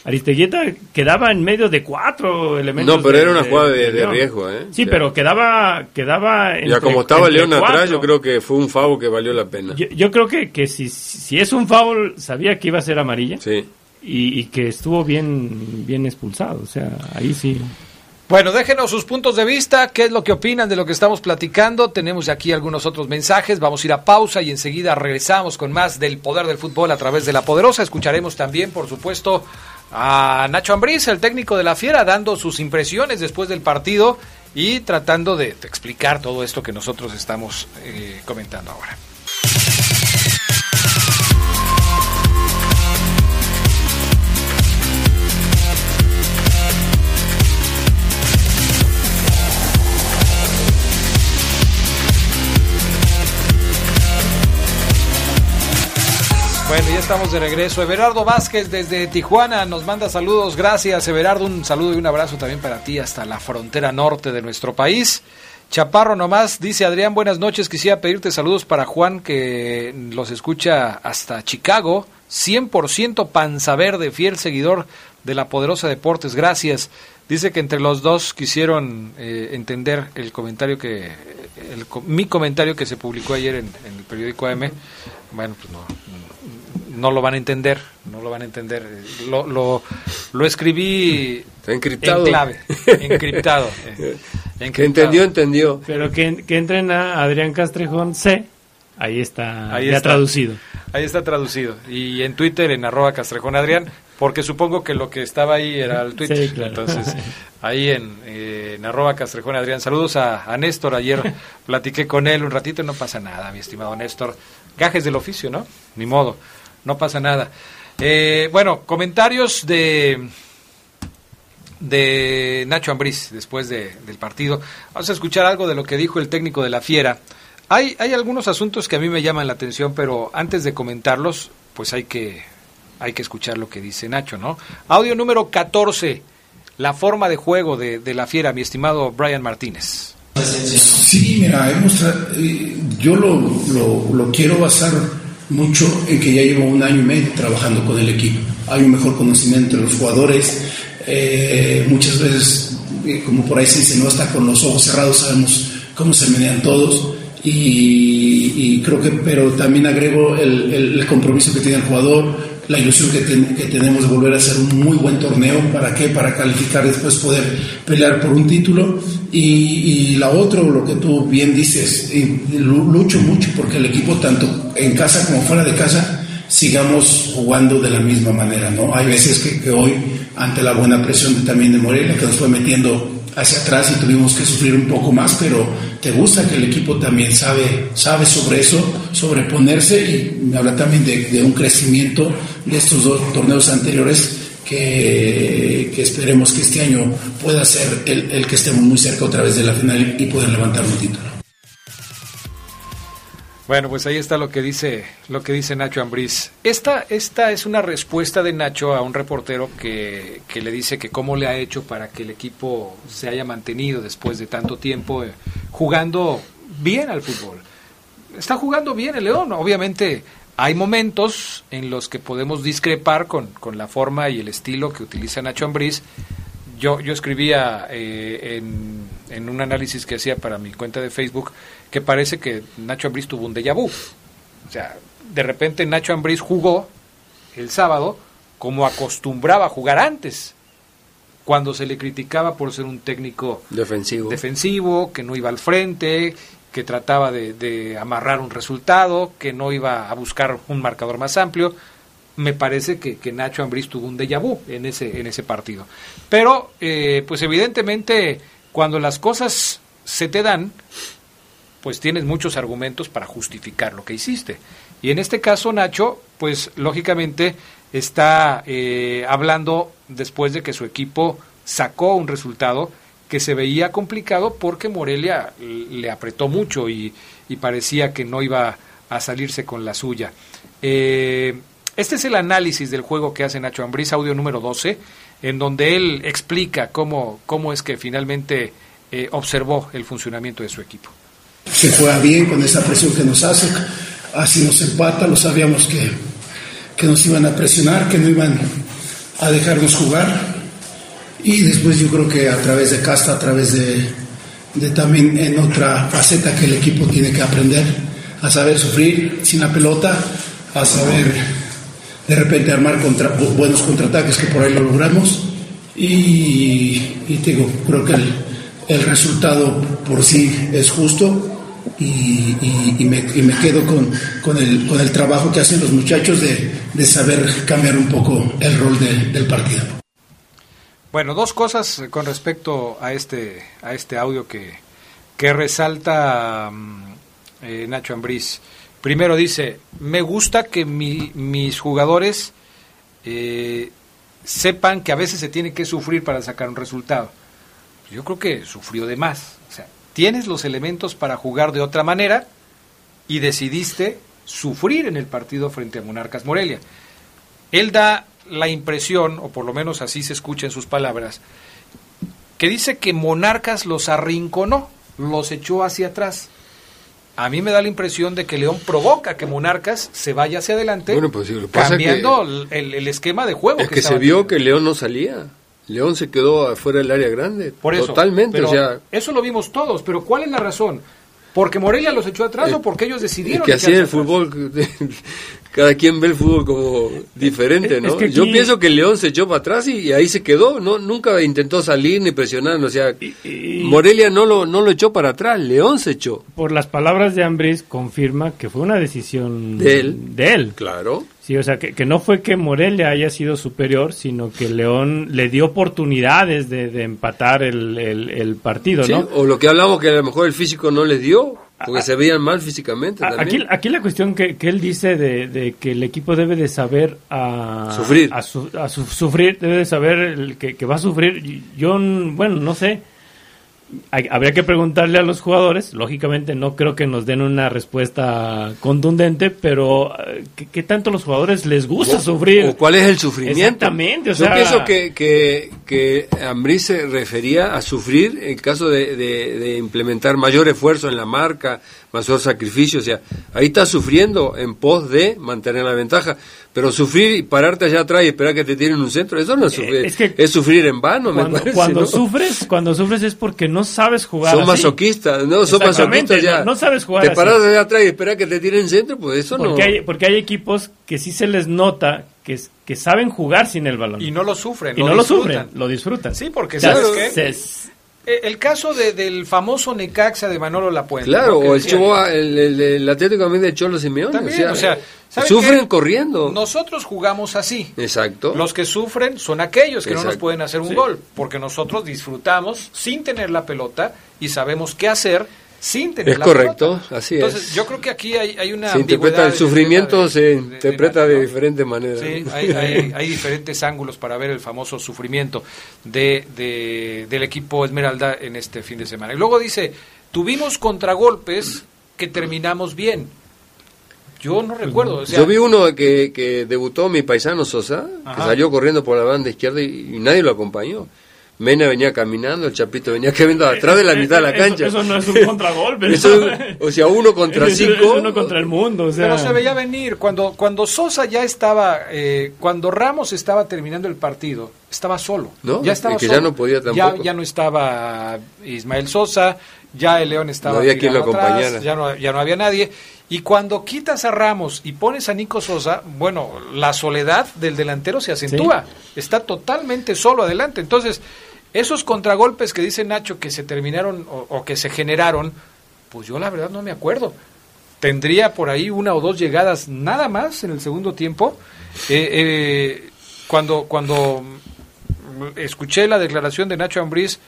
Aristeguieta quedaba en medio de cuatro elementos. No, pero de- era una jugada de, de riesgo. ¿eh? Sí, pero quedaba, quedaba Ya entre- como estaba León atrás, yo creo que fue un favo que valió la pena. Yo, yo creo que, que si, si es un foul, sabía que iba a ser amarilla Sí. y, y que estuvo bien, bien expulsado. O sea, ahí sí. Bueno, déjenos sus puntos de vista, qué es lo que opinan de lo que estamos platicando. Tenemos aquí algunos otros mensajes. Vamos a ir a pausa y enseguida regresamos con más del poder del fútbol a través de la poderosa. Escucharemos también, por supuesto, a Nacho Ambriz, el técnico de la Fiera, dando sus impresiones después del partido y tratando de, explicar todo esto que nosotros estamos eh, comentando ahora. Estamos de regreso. Everardo Vázquez desde Tijuana nos manda saludos. Gracias, Everardo. Un saludo y un abrazo también para ti hasta la frontera norte de nuestro país. Chaparro nomás, dice Adrián, buenas noches. Quisiera pedirte saludos para Juan que los escucha hasta Chicago. 100% panza verde, fiel seguidor de la poderosa Deportes. Gracias. Dice que entre los dos quisieron eh, entender el comentario que, el, mi comentario que se publicó ayer en, en el periódico AM. Bueno, pues no, no lo van a entender, no lo van a entender. Lo, lo, lo escribí encriptado. en clave, encriptado. eh, Que entendió, entendió. Pero que, que entren a Adrián Castrejón C, ahí está Ahí ya está. traducido. Ahí está traducido. Y en Twitter, en arroba Castrejón Adrián, porque supongo que lo que estaba ahí era el Twitter. Sí, claro. Entonces, ahí en, eh, en arroba Castrejón Adrián. Saludos a, a Néstor. Ayer platiqué con él un ratito y no pasa nada, mi estimado Néstor. Gajes del oficio, ¿no? Ni modo. No pasa nada. Eh, bueno, comentarios de de Nacho Ambriz después de- del partido. Vamos a escuchar algo de lo que dijo el técnico de la Fiera. Hay, hay algunos asuntos que a mí me llaman la atención, pero antes de comentarlos, pues hay que, hay que escuchar lo que dice Nacho, ¿no? Audio número 14, la forma de juego de, de la Fiera, mi estimado Brian Martínez. Sí, mira, hemos eh, yo lo, lo- lo quiero basar mucho en que ya llevo un año y medio trabajando con el equipo. Hay un mejor conocimiento de los jugadores. eh, muchas veces, eh, como por ahí se dice, no hasta con los ojos cerrados sabemos cómo se menean todos. Y, creo que, pero también agrego el- el compromiso que tiene el jugador, la ilusión que, ten- que tenemos de volver a hacer un muy buen torneo. ¿Para qué? Para calificar después, poder pelear por un título. Y, la otra, lo que tú bien dices, y lu- lucho mucho porque el equipo, tanto en casa como fuera de casa, sigamos jugando de la misma manera. ¿no? Hay veces que, que hoy, ante la buena presión también de Morelia, que nos fue metiendo hacia atrás y tuvimos que sufrir un poco más, pero te gusta que el equipo también sabe, sabe sobre eso, sobreponerse y me habla también de, un crecimiento de estos dos torneos anteriores que, esperemos que este año pueda ser el, el que estemos muy cerca otra vez de la final y poder levantar un título. Bueno, pues ahí está lo que dice lo que dice Nacho Ambriz. Esta esta es una respuesta de Nacho a un reportero que, que le dice que cómo le ha hecho para que el equipo se haya mantenido después de tanto tiempo eh, jugando bien al fútbol. Está jugando bien el León, obviamente hay momentos en los que podemos discrepar con, con la forma y el estilo que utiliza Nacho Ambriz. Yo, yo escribía eh, en, en un análisis que hacía para mi cuenta de Facebook que parece que Nacho Ambriz tuvo un déjà vu. O sea, de repente Nacho Ambriz jugó el sábado como acostumbraba a jugar antes, cuando se le criticaba por ser un técnico Defensivo. defensivo, que no iba al frente, que trataba de, de amarrar un resultado, que no iba a buscar un marcador más amplio. Me parece que, que Nacho Ambriz tuvo un déjà vu en ese, en ese partido. Pero, eh, pues evidentemente, cuando las cosas se te dan, pues tienes muchos argumentos para justificar lo que hiciste. Y en este caso, Nacho, pues lógicamente está eh, hablando después de que su equipo sacó un resultado que se veía complicado porque Morelia le apretó mucho y, parecía que no iba a salirse con la suya. Eh, este es el análisis del juego que hace Nacho Ambriz, audio número 12, en donde él explica cómo, cómo es que finalmente eh, observó el funcionamiento de su equipo. Se juega bien con esa presión que nos hace, así nos empata, lo sabíamos que, que nos iban a presionar, que no iban a dejarnos jugar. Y después yo creo que a través de Casta, a través de, de también en otra faceta que el equipo tiene que aprender, a saber sufrir sin la pelota, a saber de repente armar contra, bu- buenos contraataques que por ahí lo logramos. Y, te digo, creo que el, resultado por sí es justo y, me, quedo con, el, trabajo que hacen los muchachos de, saber cambiar un poco el rol de- del partido. Bueno, dos cosas con respecto a este, este audio que, que resalta mm, eh, Nacho Ambriz. Primero dice, me gusta que mi- mis jugadores eh, sepan que a veces se tiene que sufrir para sacar un resultado. Yo creo que sufrió de más. O sea, tienes los elementos para jugar de otra manera y decidiste sufrir en el partido frente a Monarcas Morelia. Él da la impresión, o por lo menos así se escucha en sus palabras, que dice que Monarcas los arrinconó, los echó hacia atrás. A mí me da la impresión de que León provoca que Monarcas se vaya hacia adelante, Bueno, pues, que cambiando el, el esquema de juego. Es que se estaba vio teniendo. que León no salía. León se quedó afuera del área grande. Por eso. Totalmente. O sea, eso lo vimos todos, pero ¿cuál es la razón? ¿Porque Morelia los echó atrás Eh, o porque ellos decidieron que así el atrás? fútbol. Cada quien ve el fútbol como diferente, Es ¿no? que aquí- Yo pienso que León se echó para atrás y, y ahí se quedó. no Nunca intentó salir ni presionar. O sea, y- Morelia no lo, no lo echó para atrás. León se echó. Por las palabras de Ambris confirma que fue una decisión De él. De él. Claro. Sí, o sea, que, que no fue que Morelia haya sido superior, sino que León le dio oportunidades de, de empatar el, el- el partido, Sí, ¿no? O lo que hablamos que a lo mejor el físico no les dio, porque se veían mal físicamente A- también. Aquí, aquí la cuestión que, que él dice de, de que el equipo debe de saber a, Sufrir. a, su- a su- sufrir, debe de saber el que, que va a sufrir. Yo, bueno, no sé. Hay- habría que preguntarle a los jugadores. Lógicamente no creo que nos den una respuesta contundente, pero eh, ¿qué, qué tanto los jugadores les gusta O- sufrir? O cuál es el sufrimiento. Exactamente, o Yo sea- pienso que, que, que se refería a sufrir en caso de, de- de implementar mayor esfuerzo en la marca, mayor sacrificio. O sea, ahí está sufriendo en pos de mantener la ventaja. Pero sufrir y pararte allá atrás y esperar que te tiren un centro, eso no es sufrir. Eh, es que es sufrir en vano, me cuando, parece, cuando ¿no? sufres, cuando sufres es porque no sabes jugar. Son así. masoquistas, no, son masoquistas ya. no- no sabes jugar Te así. paras allá atrás y esperar que te tiren centro, pues eso Porque no. hay, porque hay equipos que sí se les nota que, que saben jugar sin el balón. Y no lo sufren. Y no lo sufren, lo disfrutan. Sí, porque O sea, ¿sabes se- qué? se- Eh, El caso de- del famoso Necaxa de Manolo Lapuente. Claro, o el, Chihuahua, el, el, el Atlético también de Cholo Simeone. También, o o sea, sea, ¿saben sufren qué? corriendo. Nosotros jugamos así. Exacto. Los que sufren son aquellos que no nos pueden hacer un Sí. gol, porque nosotros disfrutamos sin tener la pelota y sabemos qué hacer sin tener Es la correcto, pelota. así Entonces, es. yo creo que aquí hay, hay una se interpreta el en sufrimiento, de- se de- interpreta de diferentes maneras. Sí, hay, hay- hay diferentes ángulos para ver el famoso sufrimiento de, de- del equipo Esmeralda en este fin de semana. Y luego dice, tuvimos contragolpes que terminamos bien. Yo no recuerdo. o sea, Yo vi uno que, que debutó mi paisano Sosa, que salió corriendo por la banda izquierda y, y nadie lo acompañó. Mena venía caminando, el Chapito venía caminando atrás de la mitad de la cancha. Eso, no es un contragolpe. o sea, uno contra cinco. es uno contra el mundo. O sea, Pero se veía venir. Cuando, cuando Sosa ya estaba, eh, cuando Ramos estaba terminando el partido, estaba solo. ¿No? Ya estaba Es que ya solo. no podía Ya, tampoco. ya no estaba Ismael Sosa, ya el León estaba No había quien lo atrás, acompañara. ya no, ya no había nadie. Y cuando quitas a Ramos y pones a Nico Sosa, bueno, la soledad del delantero se acentúa. Está totalmente solo adelante. Entonces, esos contragolpes que dice Nacho que se terminaron o, que se generaron, pues yo la verdad no me acuerdo. Tendría por ahí una o dos llegadas nada más en el segundo tiempo. Eh, eh, cuando, cuando escuché la declaración de Nacho Ambriz,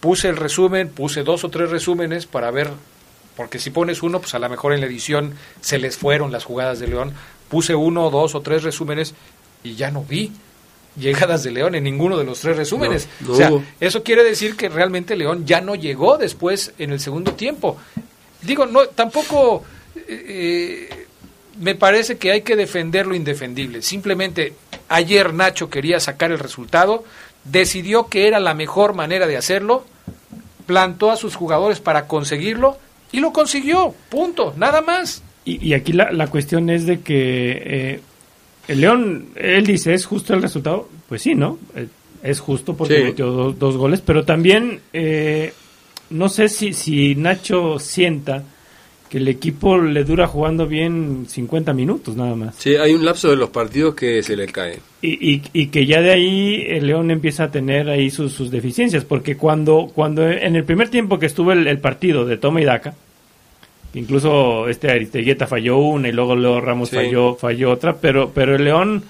puse el resumen, puse dos o tres resúmenes para ver, porque si pones uno, pues a lo mejor en la edición se les fueron las jugadas de León. Puse uno, dos o tres resúmenes y ya no vi llegadas de León en ninguno de los tres resúmenes. No, no o sea, hubo. eso quiere decir que realmente León ya no llegó después en el segundo tiempo. Digo, no, tampoco eh, me parece que hay que defender lo indefendible. Simplemente ayer Nacho quería sacar el resultado, decidió que era la mejor manera de hacerlo, plantó a sus jugadores para conseguirlo y lo consiguió. Punto, nada más. Y, y aquí la, la cuestión es de que eh, el León, él dice, ¿es justo el resultado? Pues sí, ¿no? Eh, Es justo porque Sí. metió dos, dos goles, pero también eh, no sé si, si Nacho sienta que el equipo le dura jugando bien 50 minutos nada más. Sí, hay un lapso de los partidos que se le cae. Y, y, y que ya de ahí el León empieza a tener ahí sus, sus deficiencias, porque cuando, cuando en el primer tiempo que estuvo el, el partido de toma y daca, incluso este Aristeguieta falló una y luego Leo Ramos Sí. falló, falló otra, pero, pero el León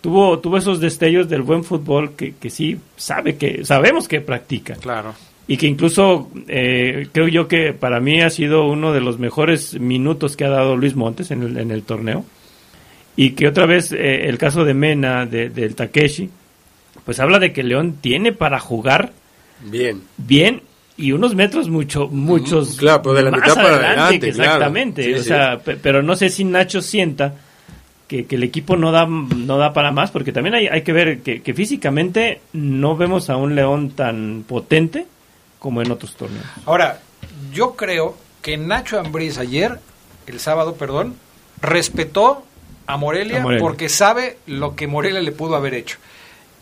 tuvo, tuvo esos destellos del buen fútbol que, que sí sabe que, sabemos que practica. Claro. Y que incluso eh, creo yo que para mí ha sido uno de los mejores minutos que ha dado Luis Montes en el, en el torneo. Y que otra vez eh, el caso de Mena, de- del Takeshi, pues habla de que León tiene para jugar Bien. bien y unos metros mucho muchos claro, pues de la más mitad para adelante, adelante, exactamente claro. Sí, o sí. sea pe- pero no sé si Nacho sienta que, que el equipo no da no da para más porque también hay, hay que ver que, que físicamente no vemos a un León tan potente como en otros torneos Ahora, yo creo que Nacho Ambriz ayer, el sábado, perdón, respetó a Morelia, A Morelia. porque sabe lo que Morelia le pudo haber hecho.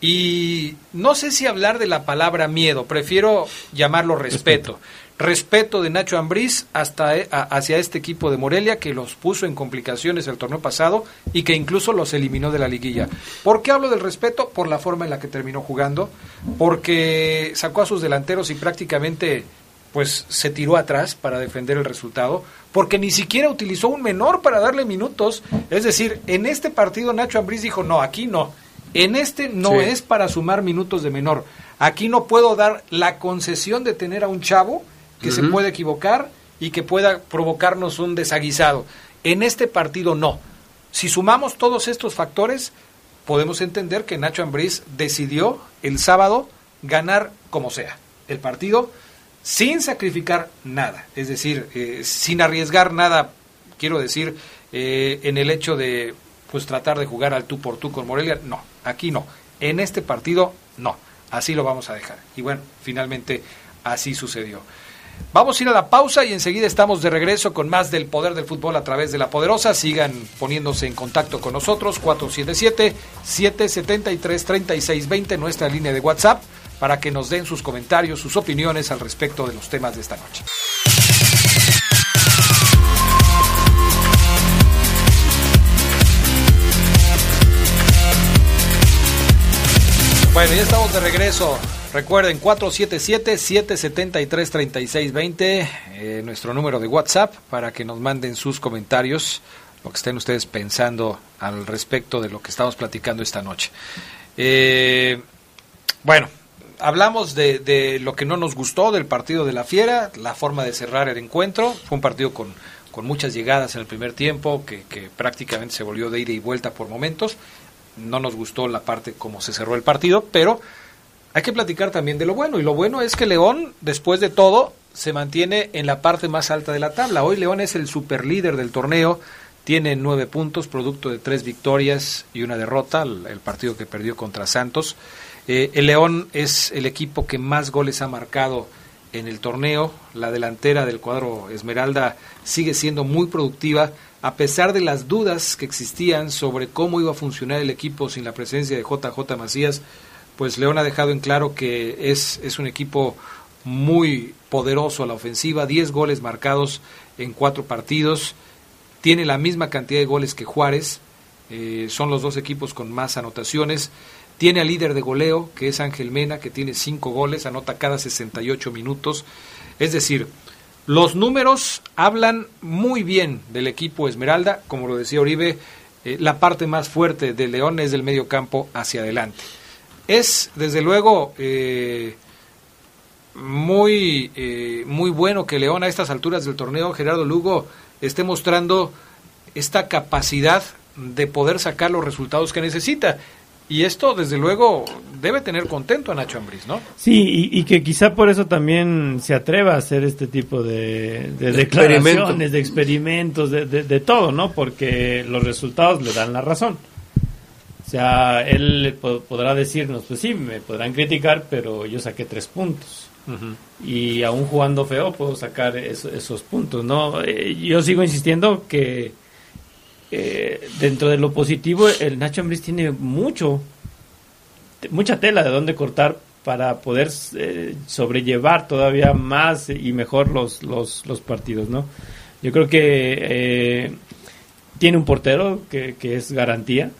Y no sé si hablar de la palabra miedo, prefiero llamarlo respeto. Respeto de Nacho Ambriz hasta e- a- hacia este equipo de Morelia que los puso en complicaciones el torneo pasado y que incluso los eliminó de la liguilla. ¿Por qué hablo del respeto? Por la forma en la que terminó jugando, porque sacó a sus delanteros y prácticamente pues se tiró atrás para defender el resultado, porque ni siquiera utilizó un menor para darle minutos. Es decir, en este partido Nacho Ambriz dijo, no, aquí no. En este no Sí. es para sumar minutos de menor. Aquí no puedo dar la concesión de tener a un chavo que se puede equivocar y que pueda provocarnos un desaguisado. En este partido no. Si sumamos todos estos factores, podemos entender que Nacho Ambriz decidió el sábado ganar como sea el partido sin sacrificar nada, es decir, eh, sin arriesgar nada, quiero decir, eh, en el hecho de pues tratar de jugar al tú por tú con Morelia, no, aquí no, en este partido no, así lo vamos a dejar. Y bueno, finalmente así sucedió. Vamos a ir a la pausa y enseguida estamos de regreso con más del poder del fútbol a través de la poderosa. Sigan poniéndose en contacto con nosotros, 477-773-3620, nuestra línea de WhatsApp, para que nos den sus comentarios, sus opiniones al respecto de los temas de esta noche. Bueno, ya estamos de regreso. Recuerden, 477-773-3620, eh, nuestro número de WhatsApp, para que nos manden sus comentarios, lo que estén ustedes pensando al respecto de lo que estamos platicando esta noche. Eh, bueno, hablamos de, lo que no nos gustó del partido de la Fiera, la forma de cerrar el encuentro. Fue un partido con, con muchas llegadas en el primer tiempo, que, que prácticamente se volvió de ida y vuelta por momentos. No nos gustó la parte como se cerró el partido, pero hay que platicar también de lo bueno. Y lo bueno es que León, después de todo, se mantiene en la parte más alta de la tabla. Hoy León es el superlíder del torneo. Tiene nueve puntos, producto de tres victorias y una derrota, el, partido que perdió contra Santos. Eh, el León es el equipo que más goles ha marcado en el torneo. La delantera del cuadro Esmeralda sigue siendo muy productiva, a pesar de las dudas que existían sobre cómo iba a funcionar el equipo sin la presencia de JJ Macías. Pues León ha dejado en claro que es, es un equipo muy poderoso a la ofensiva, 10 goles marcados en cuatro partidos, tiene la misma cantidad de goles que Juárez, eh, son los dos equipos con más anotaciones, tiene al líder de goleo, que es Ángel Mena, que tiene cinco goles, anota cada 68 minutos, es decir, los números hablan muy bien del equipo Esmeralda, como lo decía Oribe, eh, la parte más fuerte de León es del medio campo hacia adelante. Es, desde luego, eh, muy, eh, muy bueno que León a estas alturas del torneo, Gerardo Lugo, esté mostrando esta capacidad de poder sacar los resultados que necesita. Y esto, desde luego, debe tener contento a Nacho Ambriz, ¿no? Sí, y, y que quizá por eso también se atreva a hacer este tipo de, de De declaraciones, experimento. de experimentos, de, de- de todo, ¿no? Porque los resultados le dan la razón. O sea, él po- podrá decirnos, pues sí, me podrán criticar, pero yo saqué tres puntos. Y aún jugando feo puedo sacar eso- esos puntos, ¿no? Eh, yo sigo insistiendo que eh, dentro de lo positivo, el Nacho Ambriz tiene mucho, mucha tela de dónde cortar para poder eh, sobrellevar todavía más y mejor los, los, los partidos, ¿no? Yo creo que eh, tiene un portero que, que es garantía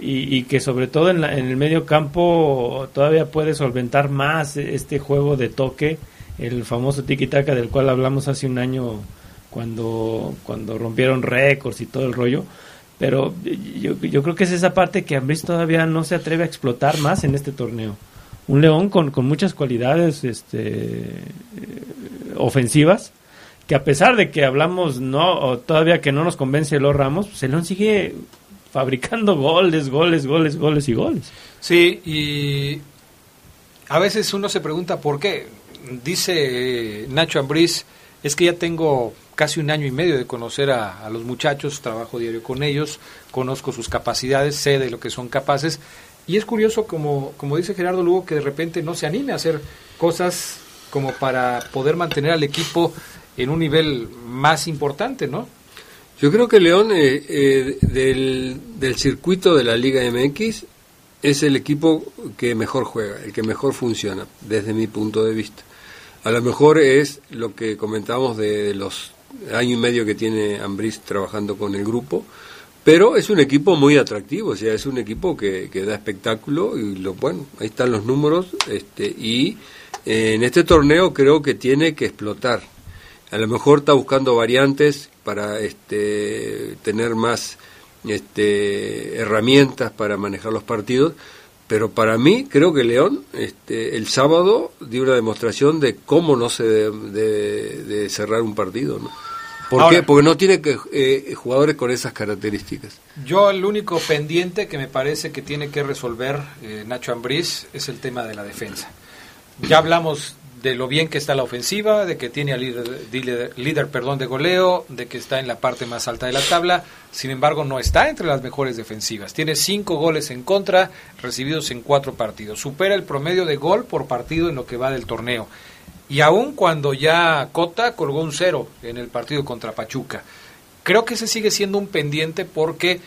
y, y que sobre todo en, la- en el medio campo todavía puede solventar más este juego de toque, el famoso tiki-taka del cual hablamos hace un año cuando, cuando rompieron récords y todo el rollo. Pero yo, yo creo que es esa parte que Ambris todavía no se atreve a explotar más en este torneo. Un León con, con muchas cualidades este, eh, ofensivas, que a pesar de que hablamos no o todavía que no nos convence los Ramos, pues el León sigue fabricando goles, goles, goles, goles y goles. Sí, y a veces uno se pregunta por qué. dice Nacho Ambriz, es que ya tengo casi un año y medio de conocer a, los muchachos, trabajo diario con ellos, conozco sus capacidades, sé de lo que son capaces. Y es curioso, como, como dice Gerardo Lugo, que de repente no se anime a hacer cosas como para poder mantener al equipo en un nivel más importante, ¿no? Yo creo que León, eh, eh, del, del circuito de la Liga MX, es el equipo que mejor juega, el que mejor funciona, desde mi punto de vista. A lo mejor es lo que comentábamos de los año y medio que tiene Ambris trabajando con el grupo, pero es un equipo muy atractivo, o sea, es un equipo que, que da espectáculo y lo bueno, ahí están los números este y eh, en este torneo creo que tiene que explotar. A lo mejor está buscando variantes para este tener más este, herramientas para manejar los partidos, pero para mí creo que León este, el sábado dio una demostración de cómo no se debe de, cerrar un partido. ¿no? ¿Por qué? Porque no tiene que, eh, jugadores con esas características. Yo el único pendiente que me parece que tiene que resolver eh, Nacho Ambriz es el tema de la defensa. Ya hablamos de lo bien que está la ofensiva, de que tiene al líder, líder, perdón, de goleo, de que está en la parte más alta de la tabla, sin embargo no está entre las mejores defensivas. Tiene cinco goles en contra, recibidos en cuatro partidos. Supera el promedio de gol por partido en lo que va del torneo. Y aún cuando ya Cota colgó un cero en el partido contra Pachuca. Creo que ese sigue siendo un pendiente porque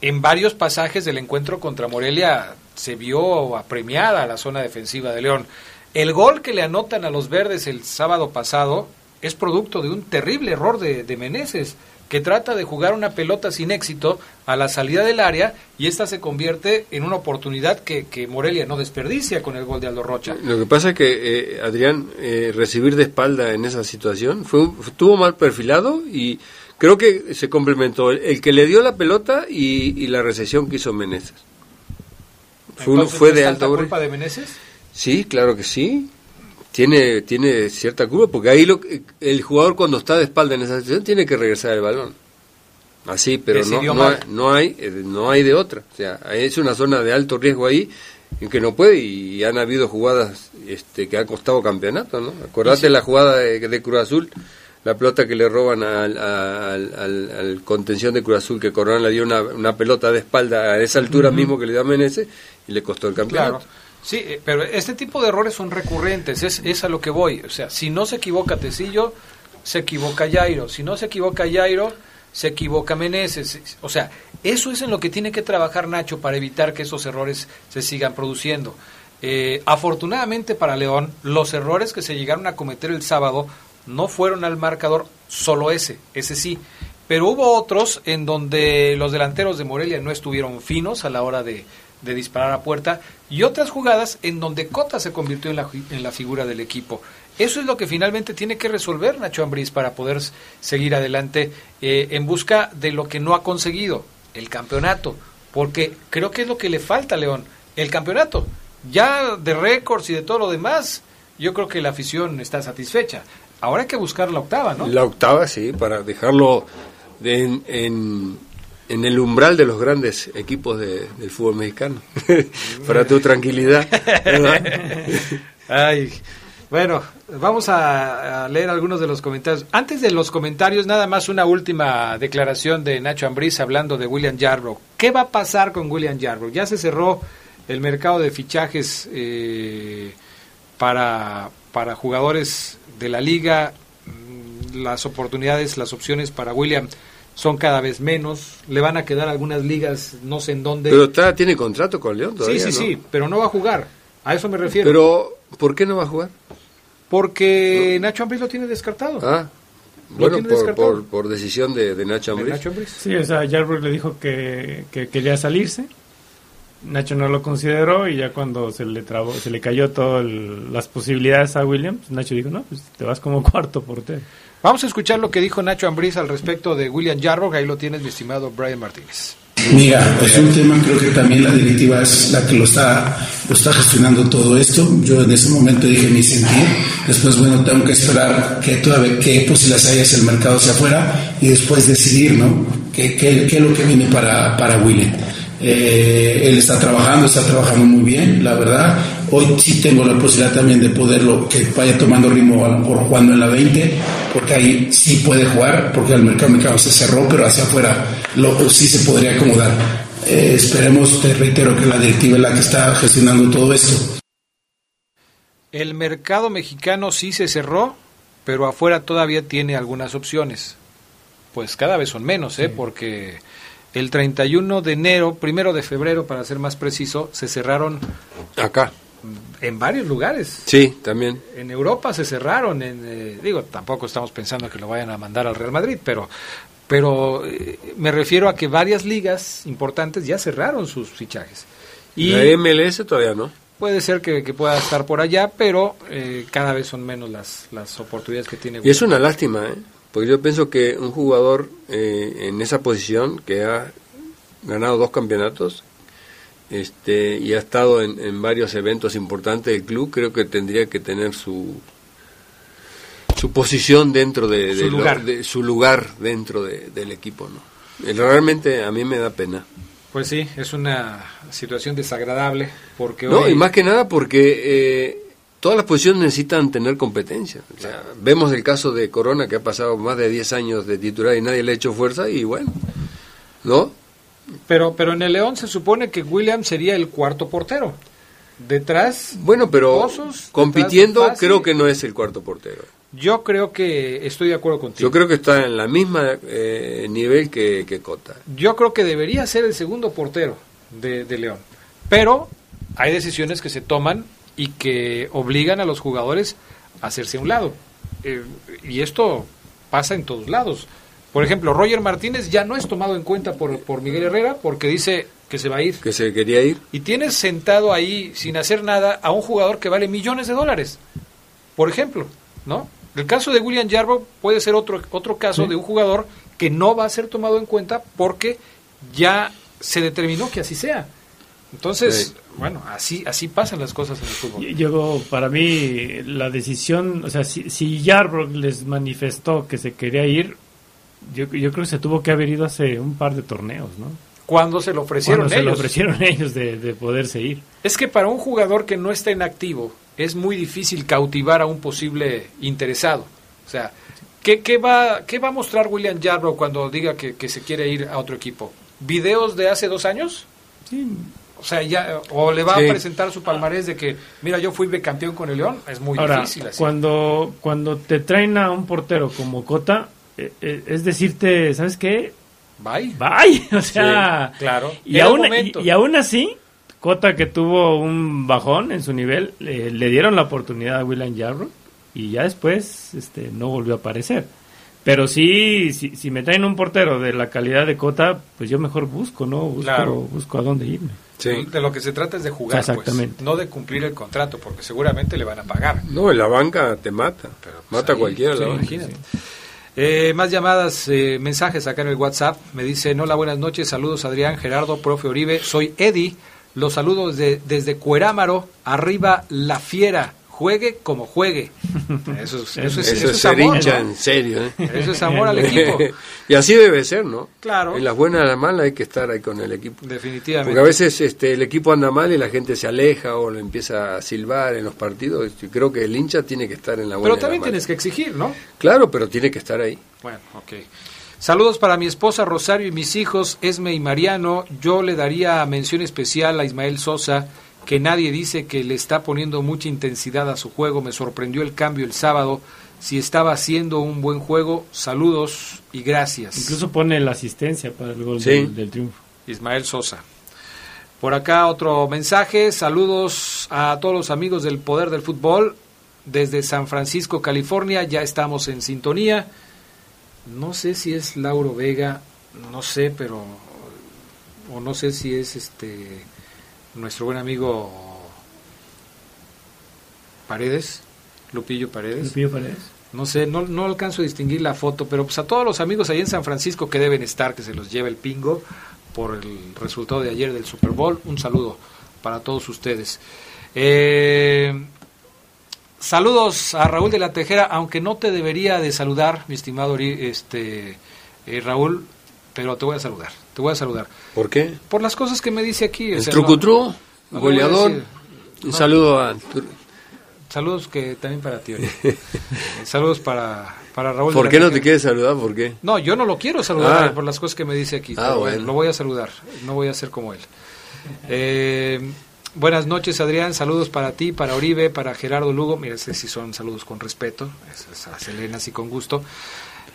en varios pasajes del encuentro contra Morelia se vio apremiada la zona defensiva de León. El gol que le anotan a los verdes el sábado pasado es producto de un terrible error de, de Meneses, que trata de jugar una pelota sin éxito a la salida del área y esta se convierte en una oportunidad que, que Morelia no desperdicia con el gol de Aldo Rocha. Lo que pasa es que, eh, Adrián, eh, recibir de espalda en esa situación fue, estuvo mal perfilado y creo que se complementó el, que le dio la pelota y, la recesión que hizo Meneses. Fue, fue de alto culpa de Meneses? Sí, claro que sí. Tiene, tiene cierta curva, porque ahí lo, el jugador cuando está de espalda en esa situación tiene que regresar el balón. Así, pero no, no, no, hay, eh, no hay de otra. O sea, es una zona de alto riesgo ahí en que no puede y han habido jugadas este, que ha costado campeonato, ¿no? Acordate la jugada de, Cruz Azul, la pelota que le roban al, al, contención de Cruz Azul, que Corona le dio una, una pelota de espalda a esa altura mismo que le da Menezes y le costó el campeonato. Sí, eh, pero este tipo de errores son recurrentes, es, es a lo que voy. O sea, si no se equivoca Tecillo, se equivoca Jairo. Si no se equivoca Jairo, se equivoca Meneses. O sea, eso es en lo que tiene que trabajar Nacho para evitar que esos errores se sigan produciendo. Eh, afortunadamente para León, los errores que se llegaron a cometer el sábado no fueron al marcador, solo ese, ese sí. Pero hubo otros en donde los delanteros de Morelia no estuvieron finos a la hora de, de disparar a puerta y otras jugadas en donde Cota se convirtió en la, en la figura del equipo. Eso es lo que finalmente tiene que resolver Nacho Ambriz para poder seguir adelante eh, en busca de lo que no ha conseguido, el campeonato, porque creo que es lo que le falta a León, el campeonato. Ya de récords y de todo lo demás, yo creo que la afición está satisfecha. Ahora hay que buscar la octava, ¿no? La octava, sí, para dejarlo en en el umbral de los grandes equipos de, del fútbol mexicano. Para tu tranquilidad. Ay, bueno, vamos a, leer algunos de los comentarios. Antes de los comentarios, nada más una última declaración de Nacho Ambriz hablando de William Yarbrough. ¿Qué va a pasar con William Yarbrough? Ya se cerró el mercado de fichajes eh, para, para jugadores de la liga. Mm, las oportunidades, las opciones para William son cada vez menos, le van a quedar algunas ligas, no sé en dónde. Pero está, tiene contrato con León todavía. Sí, sí, sí, pero no va a jugar. A eso me refiero. Pero, ¿por qué no va a jugar? Porque Nacho Ambriz lo tiene descartado. Ah, bueno, por, por, decisión de, Nacho Ambriz. Sí, o sea, le dijo que, que quería salirse. Nacho no lo consideró y ya cuando se le trabó, se le cayó todas las posibilidades a Williams, Nacho dijo, no, pues te vas como cuarto portero. Vamos a escuchar lo que dijo Nacho Ambriz al respecto de William Jarrock. Ahí lo tienes, mi estimado Brian Martínez. Mira, es un tema, creo que también la directiva es la que lo está, lo está gestionando todo esto. Yo en ese momento dije mi sentir. Después, bueno, tengo que esperar que todavía, qué posibilidades hay hacia el mercado hacia afuera y después decidir, ¿no? ¿Qué, qué, qué es lo que viene para, para William? Eh, él está trabajando, está trabajando muy bien, la verdad. Hoy sí tengo la posibilidad también de poderlo, que vaya tomando ritmo a lo mejor jugando en la 20, porque ahí sí puede jugar, porque el mercado mexicano se cerró, pero hacia afuera lo, sí se podría acomodar. Eh, esperemos, te reitero, que la directiva es la que está gestionando todo esto. El mercado mexicano sí se cerró, pero afuera todavía tiene algunas opciones. Pues cada vez son menos, ¿eh? Porque el 31 de enero, primero de febrero, para ser más preciso, se cerraron acá en varios lugares. Sí, también. En Europa se cerraron. En, eh, digo, tampoco estamos pensando que lo vayan a mandar al Real Madrid, pero, pero eh, me refiero a que varias ligas importantes ya cerraron sus fichajes. Y la MLS todavía no. Puede ser que, pueda estar por allá, pero eh, cada vez son menos las, las oportunidades que tiene. Y es una lástima, ¿eh? porque yo pienso que un jugador en esa posición que ha ganado dos campeonatos este, y ha estado en, varios eventos importantes del club, creo que tendría que tener su su posición dentro de, su, lugar. su lugar dentro del equipo, ¿no? Realmente a mí me da pena. Pues sí, es una situación desagradable porque no y más que nada porque eh, todas las posiciones necesitan tener competencia. vemos el caso de Corona que ha pasado más de 10 años de titular y nadie le ha hecho fuerza y bueno, ¿no? Pero, pero en el León se supone que William sería el cuarto portero. Detrás. Bueno, pero compitiendo creo que no es el cuarto portero. Yo creo que estoy de acuerdo contigo. Yo creo que está en la misma eh, nivel que, que, Cota. Yo creo que debería ser el segundo portero de, León. Pero hay decisiones que se toman y que obligan a los jugadores a hacerse a un lado. Eh, y esto pasa en todos lados. Por ejemplo, Roger Martínez ya no es tomado en cuenta por, por Miguel Herrera porque dice que se va a ir. Que se quería ir. Y tienes sentado ahí sin hacer nada a un jugador que vale millones de dólares. Por ejemplo, ¿no? El caso de William Jarbo puede ser otro, otro caso de un jugador que no va a ser tomado en cuenta porque ya se determinó que así sea. Entonces, bueno, así así pasan las cosas en el fútbol. Llegó, para mí, la decisión, o sea, si, si les manifestó que se quería ir, yo, yo creo que se tuvo que haber ido hace un par de torneos, ¿no? Cuando se lo ofrecieron ellos. se lo ofrecieron ellos de, de poderse ir. Es que para un jugador que no está en activo es muy difícil cautivar a un posible interesado. O sea, ¿qué, qué va, qué va a mostrar William Yarbrough cuando diga que, que, se quiere ir a otro equipo? ¿Videos de hace dos años? Sí. O sea, ya, o le va a presentar su palmarés de que, mira, yo fui campeón con el León. Es muy difícil. Así. Cuando, cuando te traen a un portero como Cota, es decirte, ¿sabes qué? Bye. Bye. O sea, claro. Y aún, y, aún así, Cota que tuvo un bajón en su nivel, le dieron la oportunidad a William Jarro y ya después este, no volvió a aparecer. Pero sí, si, si, me traen un portero de la calidad de Cota, pues yo mejor busco, ¿no? Busco, busco a dónde irme. Sí. De lo que se trata es de jugar, pues, Exactamente. no de cumplir el contrato, porque seguramente le van a pagar. No, en la banca te mata, Pero, pues, mata a cualquiera. imagínate. Eh, más llamadas, eh, mensajes acá en el WhatsApp. Me dicen, hola, buenas noches, saludos Adrián, Gerardo, profe Oribe, soy Eddie, los saludos desde, desde Cuerámaro, arriba La Fiera juegue como juegue. Eso, es, eso, es, eso es amor, en serio. ¿eh? Eso es amor al equipo. y así debe ser, ¿no? Claro. En las buenas y las malas hay que estar ahí con el equipo. Definitivamente. Porque a veces este, el equipo anda mal y la gente se aleja o lo empieza a silbar en los partidos. Y creo que el hincha tiene que estar en la buena Pero también tienes que exigir, ¿no? Claro, pero tiene que estar ahí. Bueno, ok. Saludos para mi esposa Rosario y mis hijos Esme y Mariano. Yo le daría mención especial a Ismael Sosa que nadie dice que le está poniendo mucha intensidad a su juego. Me sorprendió el cambio el sábado. Si estaba haciendo un buen juego, saludos y gracias. Incluso pone la asistencia para el gol del, triunfo. Ismael Sosa. Por acá otro mensaje. Saludos a todos los amigos del Poder del Fútbol. Desde San Francisco, California, ya estamos en sintonía. No sé si es Lauro Vega, no sé, pero. O no sé si es este nuestro buen amigo Paredes, Lupillo Paredes. Lupillo Paredes. No sé, no, no alcanzo a distinguir la foto, pero pues a todos los amigos ahí en San Francisco que deben estar, que se los lleva el pingo por el resultado de ayer del Super Bowl, un saludo para todos ustedes. Eh, saludos a Raúl de la Tejera, aunque no te debería de saludar, mi estimado este, eh, Raúl, pero te voy a saludar. Te voy a saludar. ¿Por qué? Por las cosas que me dice aquí. El trucutru, goleador. Un saludo a... Saludos que también para ti. Saludos para, para Raúl. ¿Por qué no te quieres saludar? ¿Por qué? No, yo no lo quiero saludar Ah. por las cosas que me dice aquí. Ah, pero bueno. Lo voy a saludar. No voy a ser como él. Eh, buenas noches, Adrián. Saludos para ti, para Oribe, para Gerardo Lugo. Mira, ese sí son saludos con respeto. A Selena sí con gusto.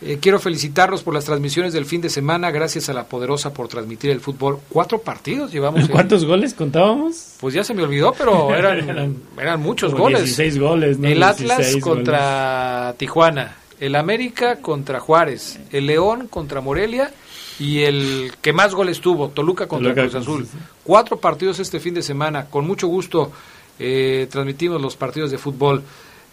Eh, quiero felicitarlos por las transmisiones del fin de semana. Gracias a la Poderosa por transmitir el fútbol. Cuatro partidos llevamos. en- ¿Cuántos goles contábamos? Pues ya se me olvidó, pero eran, Eran eran muchos como goles. 16 goles, ¿no? El Atlas 16 contra Tijuana, el América contra Juárez, el León contra Morelia y el que más goles tuvo, Toluca contra Toluca, Cruz Azul. sí, sí. Cuatro partidos este fin de semana. Con mucho gusto eh, transmitimos los partidos de fútbol.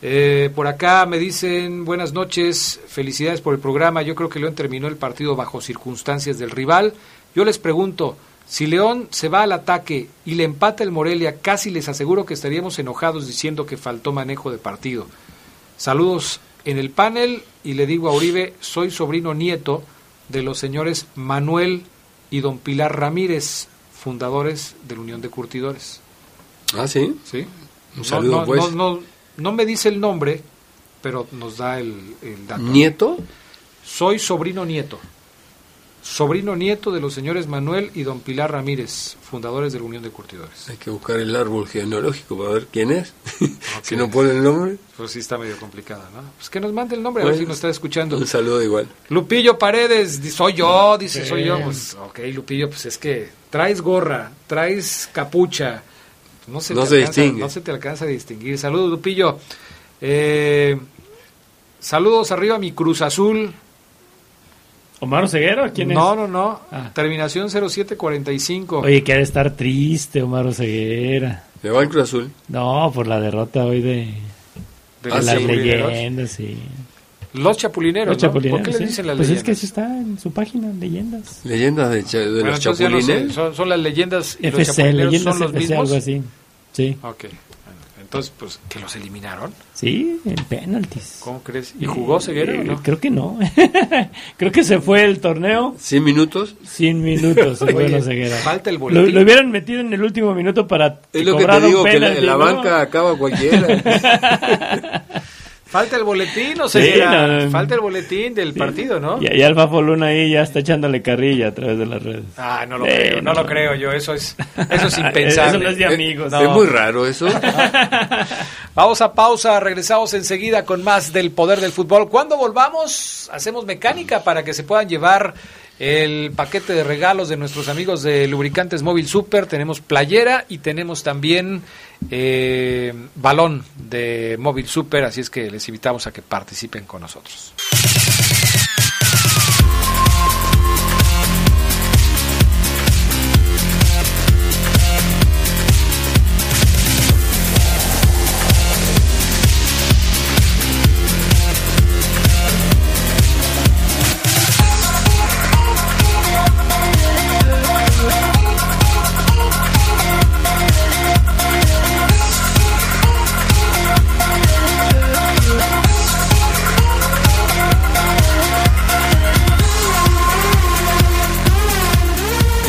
Eh, por acá me dicen buenas noches, felicidades por el programa. Yo creo que León terminó el partido bajo circunstancias del rival. Yo les pregunto, si León se va al ataque y le empata el Morelia, casi les aseguro que estaríamos enojados diciendo que faltó manejo de partido. Saludos en el panel y le digo a Uribe, soy sobrino nieto de los señores Manuel y don Pilar Ramírez, fundadores de la Unión de Curtidores. Ah, sí. ¿Sí? Un No, saludo, no, pues. no, no, me dice el nombre, pero nos da el, el dato. ¿Nieto? Soy sobrino nieto. Sobrino nieto de los señores Manuel y don Pilar Ramírez, fundadores de la Unión de Curtidores. Hay que buscar el árbol genealógico para ver quién es. si no pone el nombre, Pues sí está medio complicada, ¿no? Pues que nos mande el nombre, a ver Bueno. si nos está escuchando. un saludo igual. Lupillo Paredes, soy yo, dice, Sí. soy yo. Pues, ok, Lupillo, pues es que traes gorra, traes capucha. No se, No te se alcanza, distingue. No se te alcanza a distinguir. Saludos, Lupillo. Eh, saludos arriba a mi Cruz Azul. ¿Omar Ceguera? ¿Quién no, es? no, no. Ah. Terminación 0745. Oye, que ha de estar triste Omar Ceguera. ¿Le va el Cruz Azul? No, por la derrota hoy de, de de Ah, los las leyendas, sí. Los chapulineros. Los ¿no? chapulineros, ¿Por qué le sí. dicen las Pues es leyendas? que eso está en su página, leyendas. ¿Leyendas de, cha- de Bueno, los ya no chapulines? son, son las leyendas y los FC, chapulineros leyendas son los FC, mismos. algo así. Sí, Ok. Bueno, entonces, pues, que los eliminaron. sí, en penaltis. ¿Cómo crees? ¿Y jugó Ceguera o Eh, no? Creo que no. creo que se fue el torneo ¿100 minutos? 100 minutos. se fue Oye, la ceguera. falta el Lo, boletín. lo hubieran metido en el último minuto para Es lo que te digo, que la, penalti, la ¿no? banca acaba cualquiera. Falta el boletín, o Sí, sea, no, no. falta el boletín del partido, ¿no? Y, y Alfa Foluna ahí ya está echándole carrilla a través de las redes. Ah, no lo creo, no, no. lo creo yo, eso es, eso es Eso impensable. no es de amigos. Es muy raro eso. Vamos a pausa, regresamos enseguida con más del poder del fútbol. Cuando volvamos, hacemos mecánica para que se puedan llevar el paquete de regalos de nuestros amigos de Lubricantes Móvil Super. Tenemos playera y tenemos también eh, balón de Móvil Super, así es que les invitamos a que participen con nosotros.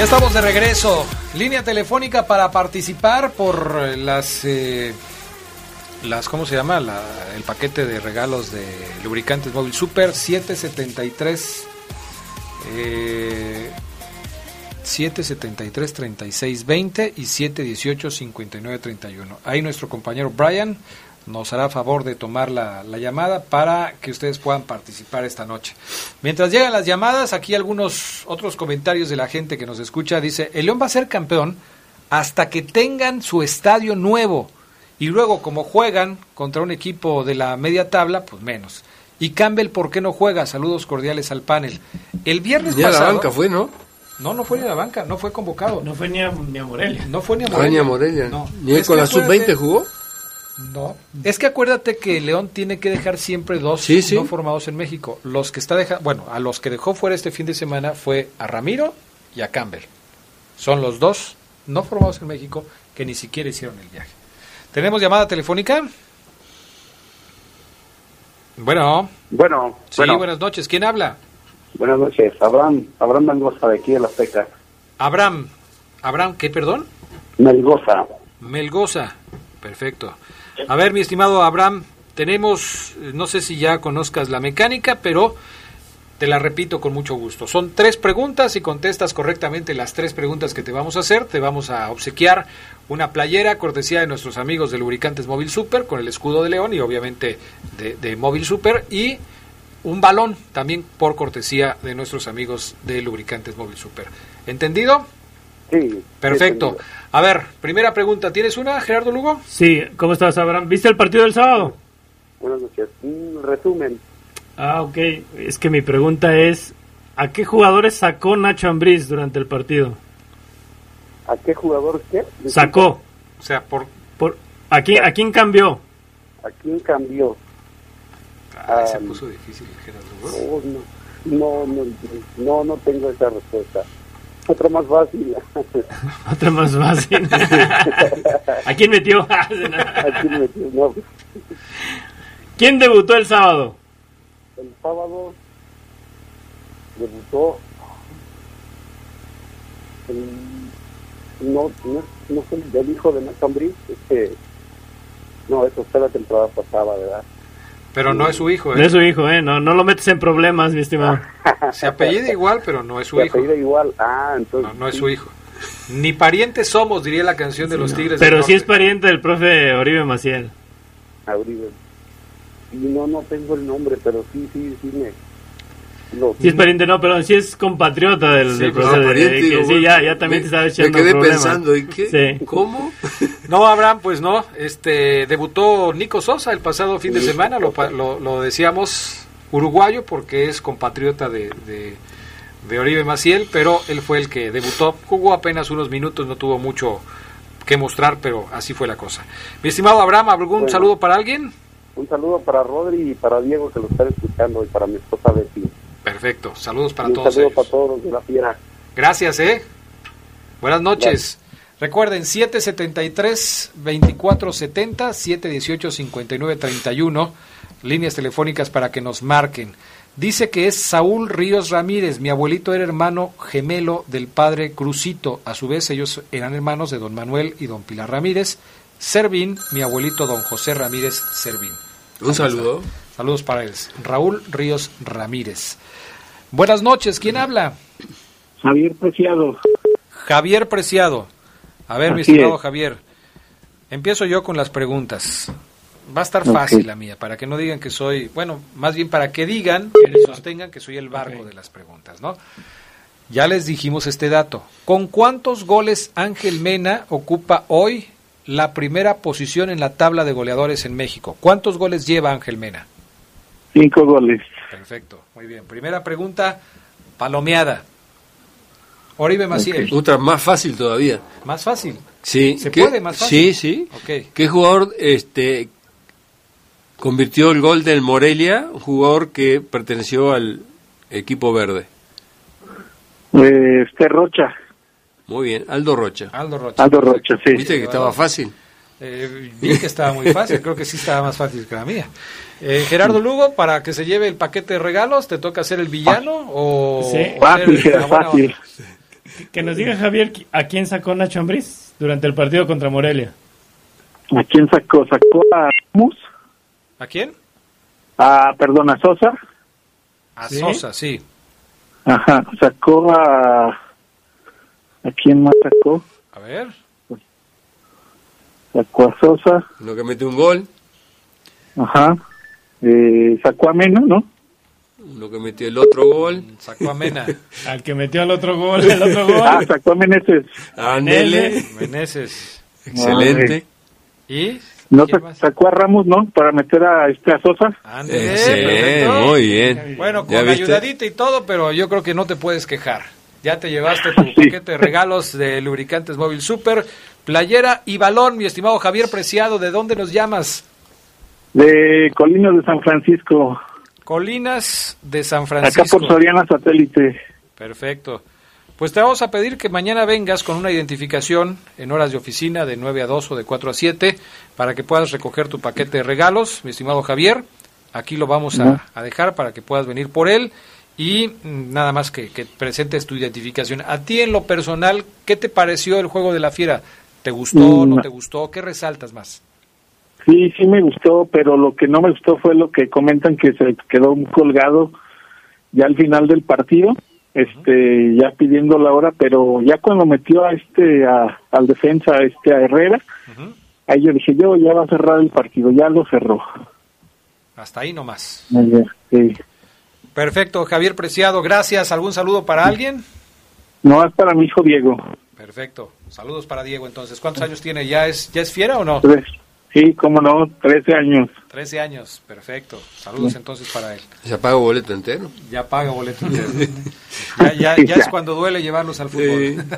Estamos de regreso. Línea telefónica para participar por eh, las eh, las ¿cómo se llama? La- el paquete de regalos de lubricantes móvil Super 773 eh, 773 3620 y 718 5931. Ahí nuestro compañero Brian nos hará favor de tomar la, la llamada para que ustedes puedan participar esta noche. Mientras llegan las llamadas, aquí algunos otros comentarios de la gente que nos escucha. Dice, el León va a ser campeón hasta que tengan su estadio nuevo. Y luego, como juegan contra un equipo de la media tabla, pues menos. Y Campbell, ¿por qué no juega? Saludos cordiales al panel. El viernes Ya la pasado... banca fue, ¿no? No, no fue ni a la banca, no fue convocado. No fue ni a, ni a Morelia. No fue ni a Morelia. ni a Morelia. No. ¿Ni con la acuérdate- sub-20 jugó? No. Es que acuérdate que León tiene que dejar siempre dos Sí, sí. no formados en México. Los que está deja, bueno, a los que dejó fuera este fin de semana fue a Ramiro y a Campbell. Son los dos no formados en México que ni siquiera hicieron el viaje. ¿Tenemos llamada telefónica? Bueno, Bueno, sí, bueno, buenas noches. ¿Quién habla? buenas noches. Abraham, Abraham Mengoza de aquí de la Azteca. Abraham. Abraham, ¿qué, perdón? Melgoza. Melgoza. Perfecto. A ver, mi estimado Abraham, tenemos, no sé si ya conozcas la mecánica, pero te la repito con mucho gusto. Son tres preguntas y contestas correctamente las tres preguntas que te vamos a hacer. Te vamos a obsequiar una playera cortesía de nuestros amigos de Lubricantes Móvil Super con el escudo de León y obviamente de, de Móvil Super y un balón también por cortesía de nuestros amigos de Lubricantes Móvil Super. ¿Entendido? Sí. Perfecto. A ver, primera pregunta. ¿Tienes una, Gerardo Lugo? Sí, ¿cómo estás, Abraham? ¿Viste el partido del sábado? Buenas noches. Un resumen. Ah, ok. Es que mi pregunta es, ¿a qué jugadores sacó Nacho Ambriz durante el partido? ¿A qué jugador qué? Sacó. O sea, por... Por, ¿a, quién, ¿A quién cambió? ¿A quién cambió? Ay, se Ah, puso difícil, Gerardo Lugo. Oh, no, no, no, no, no tengo esa respuesta. Otra más fácil. Otra más fácil. ¿A quién metió? ¿A quién metió? No, ¿Quién debutó el sábado? el sábado debutó el, no, no, no el hijo de Nacho Ambriz, este, no, eso fue la temporada pasada, ¿verdad? Pero no es su hijo, No ¿eh? es su hijo, ¿eh? No, no lo metes en problemas, mi estimado. Se apellida igual, pero no es su Se hijo. apellida igual, ah, entonces... No, no es su hijo. Ni parientes somos, diría la canción de los Tigres. Pero del sí es pariente del profe Oribe Maciel. a. Y no, no tengo el nombre, pero sí, sí, sí me... Lo, Sí es pariente, no, pero sí es compatriota del, Sí, del de- pariente, que digo, Sí, ya, ya también me- te estaba Me echando quedé problemas. pensando, ¿y qué? Sí. ¿Cómo? No, Abraham, pues no. Este debutó Nico Sosa el pasado fin de semana, lo, pa- lo, lo decíamos uruguayo porque es compatriota de, de, de Oribe Maciel, pero él fue el que debutó. Jugó apenas unos minutos, no tuvo mucho que mostrar, pero así fue la cosa. Mi estimado Abraham, ¿algún Bueno. saludo para alguien? Un saludo para Rodri y para Diego que lo están escuchando y para mi esposa Betty. Perfecto, saludos para y un todos saludo ellos. para todos de la fiera. Gracias, ¿eh? Buenas noches. Recuerden, 773-2470, 718-5931, líneas telefónicas para que nos marquen. Dice que es Saúl Ríos Ramírez, mi abuelito era hermano gemelo del padre Crucito, a su vez ellos eran hermanos de don Manuel y don Pilar Ramírez. Servín, mi abuelito don José Ramírez Servín. Un saludo. Saludos para él. Raúl Ríos Ramírez. Buenas noches, ¿quién habla? Javier Preciado. Javier Preciado. A ver, mi estimado es. Javier. Empiezo yo con las preguntas. Va a estar fácil la mía, para que no digan que soy, bueno, más bien para que digan, que sostengan que soy el barco de las preguntas, ¿no? Ya les dijimos este dato. ¿Con cuántos goles Ángel Mena ocupa hoy la primera posición en la tabla de goleadores en México? ¿Cuántos goles lleva Ángel Mena? Cinco goles. Perfecto, muy bien. Primera pregunta, palomeada. Oribe Maciel, Otra más fácil todavía. más fácil. Sí. ¿Se ¿qué? puede más fácil? Sí, sí. Ok. ¿Qué jugador este, convirtió el gol del Morelia? Un jugador que perteneció al equipo verde. Eh, este Rocha. Muy bien, Aldo Rocha. Aldo Rocha. Aldo Rocha, sí. ¿Viste que estaba fácil? Eh, vi que estaba muy fácil, creo que sí estaba más fácil que la mía. Eh, Gerardo Lugo, para que se lleve el paquete de regalos, ¿te toca ser el villano o Sí. Fácil, buena fácil. Que nos diga Javier a quién sacó Nacho Ambriz durante el partido contra Morelia. ¿A quién sacó? Sacó a Mus, ¿A quién? a, perdón, a Sosa. A ¿Sí? Sosa, sí. Ajá, sacó a... ¿A quién más sacó? A ver. Sacó a Sosa. Uno que mete un gol, Ajá. Eh, sacó a Mena, ¿no? uno que metió el otro gol. Sacó a Mena. Al que metió el otro gol, el otro Ah, sacó a Meneses. Anele, Meneses. excelente. ¿Y? No, sacó a Ramos, ¿no? Para meter a, este, a Sosa. Perfecto. muy bien. Bueno, ¿Ya con ayudadita y todo, pero yo creo que no te puedes quejar. Ya te llevaste tu paquete de regalos de lubricantes móvil super, playera y balón, mi estimado Javier Preciado. ¿De dónde nos llamas? De Colinas de San Francisco. Colinas de San Acá Francisco. por Soriana Satélite. Perfecto. Pues te vamos a pedir que mañana vengas con una identificación en horas de oficina de 9 a 2 o de 4 a 7 para que puedas recoger tu paquete de regalos, mi estimado Javier. Aquí lo vamos a, a dejar para que puedas venir por él y mm, nada más que, que presentes tu identificación. A ti en lo personal, ¿qué te pareció el juego de la fiera? ¿Te gustó, Mm, no no. te gustó? ¿Qué resaltas más? Sí, sí me gustó, pero lo que no me gustó fue lo que comentan que se quedó colgado ya al final del partido, este, ya pidiendo la hora, pero ya cuando metió a este, a, al defensa, este, a Herrera, ahí yo dije, yo ya va a cerrar el partido, ya lo cerró. Hasta ahí nomás. Sí. Perfecto, Javier Preciado, gracias. ¿Algún saludo para alguien? No, es para mi hijo Diego. Perfecto. Saludos para Diego entonces. ¿Cuántos años tiene? ¿Ya es, ya es fiera o no? Tres. Sí, cómo no, 13 años. 13 años, perfecto. Saludos entonces para él. ¿Ya paga boleto entero? Ya paga boleto entero. ya, ya, ya, es cuando duele llevarlos al fútbol.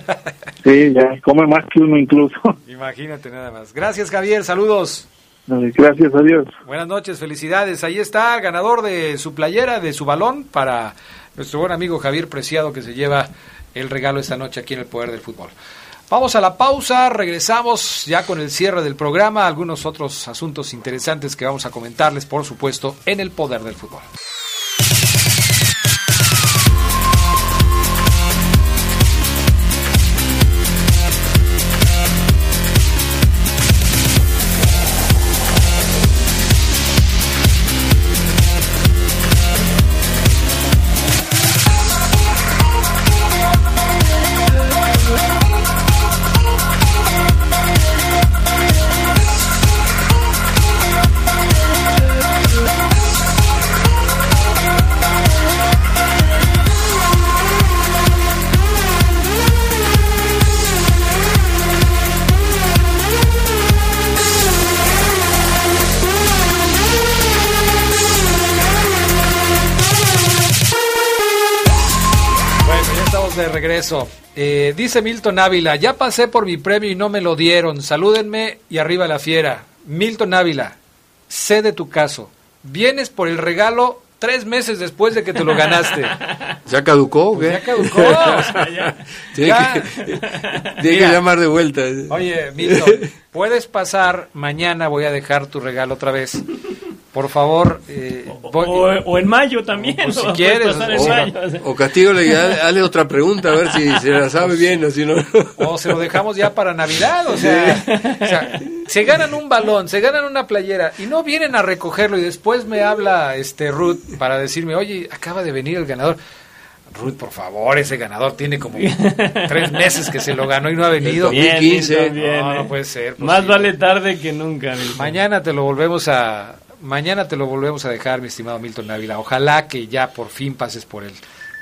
Sí, ya come más que uno incluso. Imagínate nada más. Gracias Javier, saludos. Gracias, adiós. Buenas noches, felicidades. Ahí está, ganador de su playera, de su balón, para nuestro buen amigo Javier Preciado, que se lleva el regalo esta noche aquí en el Poder del Fútbol. Vamos a la pausa, regresamos ya con el cierre del programa, algunos otros asuntos interesantes que vamos a comentarles, por supuesto, en el Poder del Fútbol. Regreso. Eh, dice Milton Ávila, ya pasé por mi premio y no me lo dieron. Salúdenme y arriba la fiera. Milton Ávila, sé de tu caso. Vienes por el regalo tres meses después de que te lo ganaste. ¿Ya caducó? Pues ya caducó. tiene, Que, llamar de vuelta. Oye, Milton, puedes pasar mañana, voy a dejar tu regalo otra vez. Por favor. Eh, o, en mayo también. O, si quieres. O, castigo, dale otra pregunta a ver si se la sabe bien o si no. O se lo dejamos ya para Navidad. O sea, o sea, se ganan un balón, se ganan una playera y no vienen a recogerlo y después me habla este Ruth para decirme, oye, acaba de venir el ganador. Ruth, por favor, ese ganador tiene como tres meses que se lo ganó y no ha venido. Bien, no, no puede ser. Más vale tarde que nunca. Mañana te lo volvemos a, Mañana te lo volvemos a dejar, mi estimado Milton Ávila. Ojalá que ya por fin pases por él.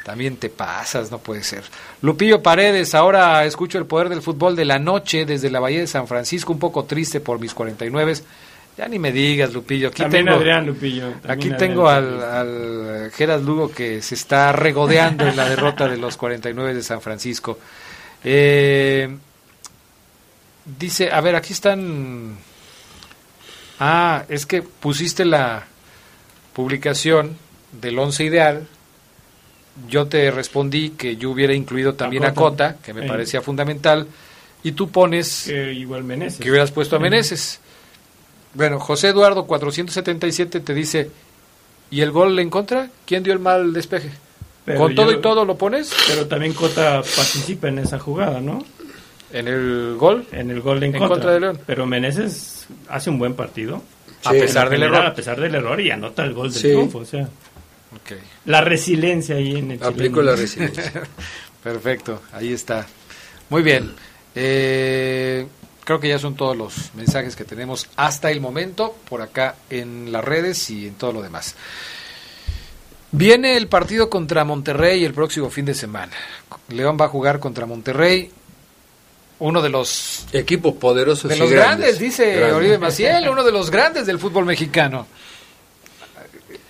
También te pasas, no puede ser. Lupillo Paredes, ahora escucho el poder del fútbol de la noche desde la Bahía de San Francisco, un poco triste por mis 49. Ya ni me digas, Lupillo. Aquí también tengo, Adrián Lupillo. aquí tengo al, al Gerard Lugo que se está regodeando en la derrota de los 49 de San Francisco. Eh, dice, a ver, aquí están Ah, es que pusiste la publicación del once ideal. Yo te respondí que yo hubiera incluido también a Cota, que me parecía fundamental, y tú pones igual Meneses. que hubieras puesto a Meneses. Bueno, José Eduardo 477 te dice, ¿y el gol en contra? ¿Quién dio el mal despeje? ¿Con todo y todo lo pones? Pero también Cota participa en esa jugada, ¿no? ¿En el gol? En el gol en, contra. de León. Pero Meneses hace un buen partido. a pesar del error. A pesar del error y anota el gol del triunfo. O sea, La resiliencia ahí en el Aplico la resiliencia. Perfecto, ahí está. Muy bien. Eh, creo que ya son todos los mensajes que tenemos hasta el momento por acá en las redes y en todo lo demás. Viene el partido contra Monterrey el próximo fin de semana. León va a jugar contra Monterrey uno de los equipos poderosos de los grandes, dice Oribe Maciel, uno de los grandes del fútbol mexicano.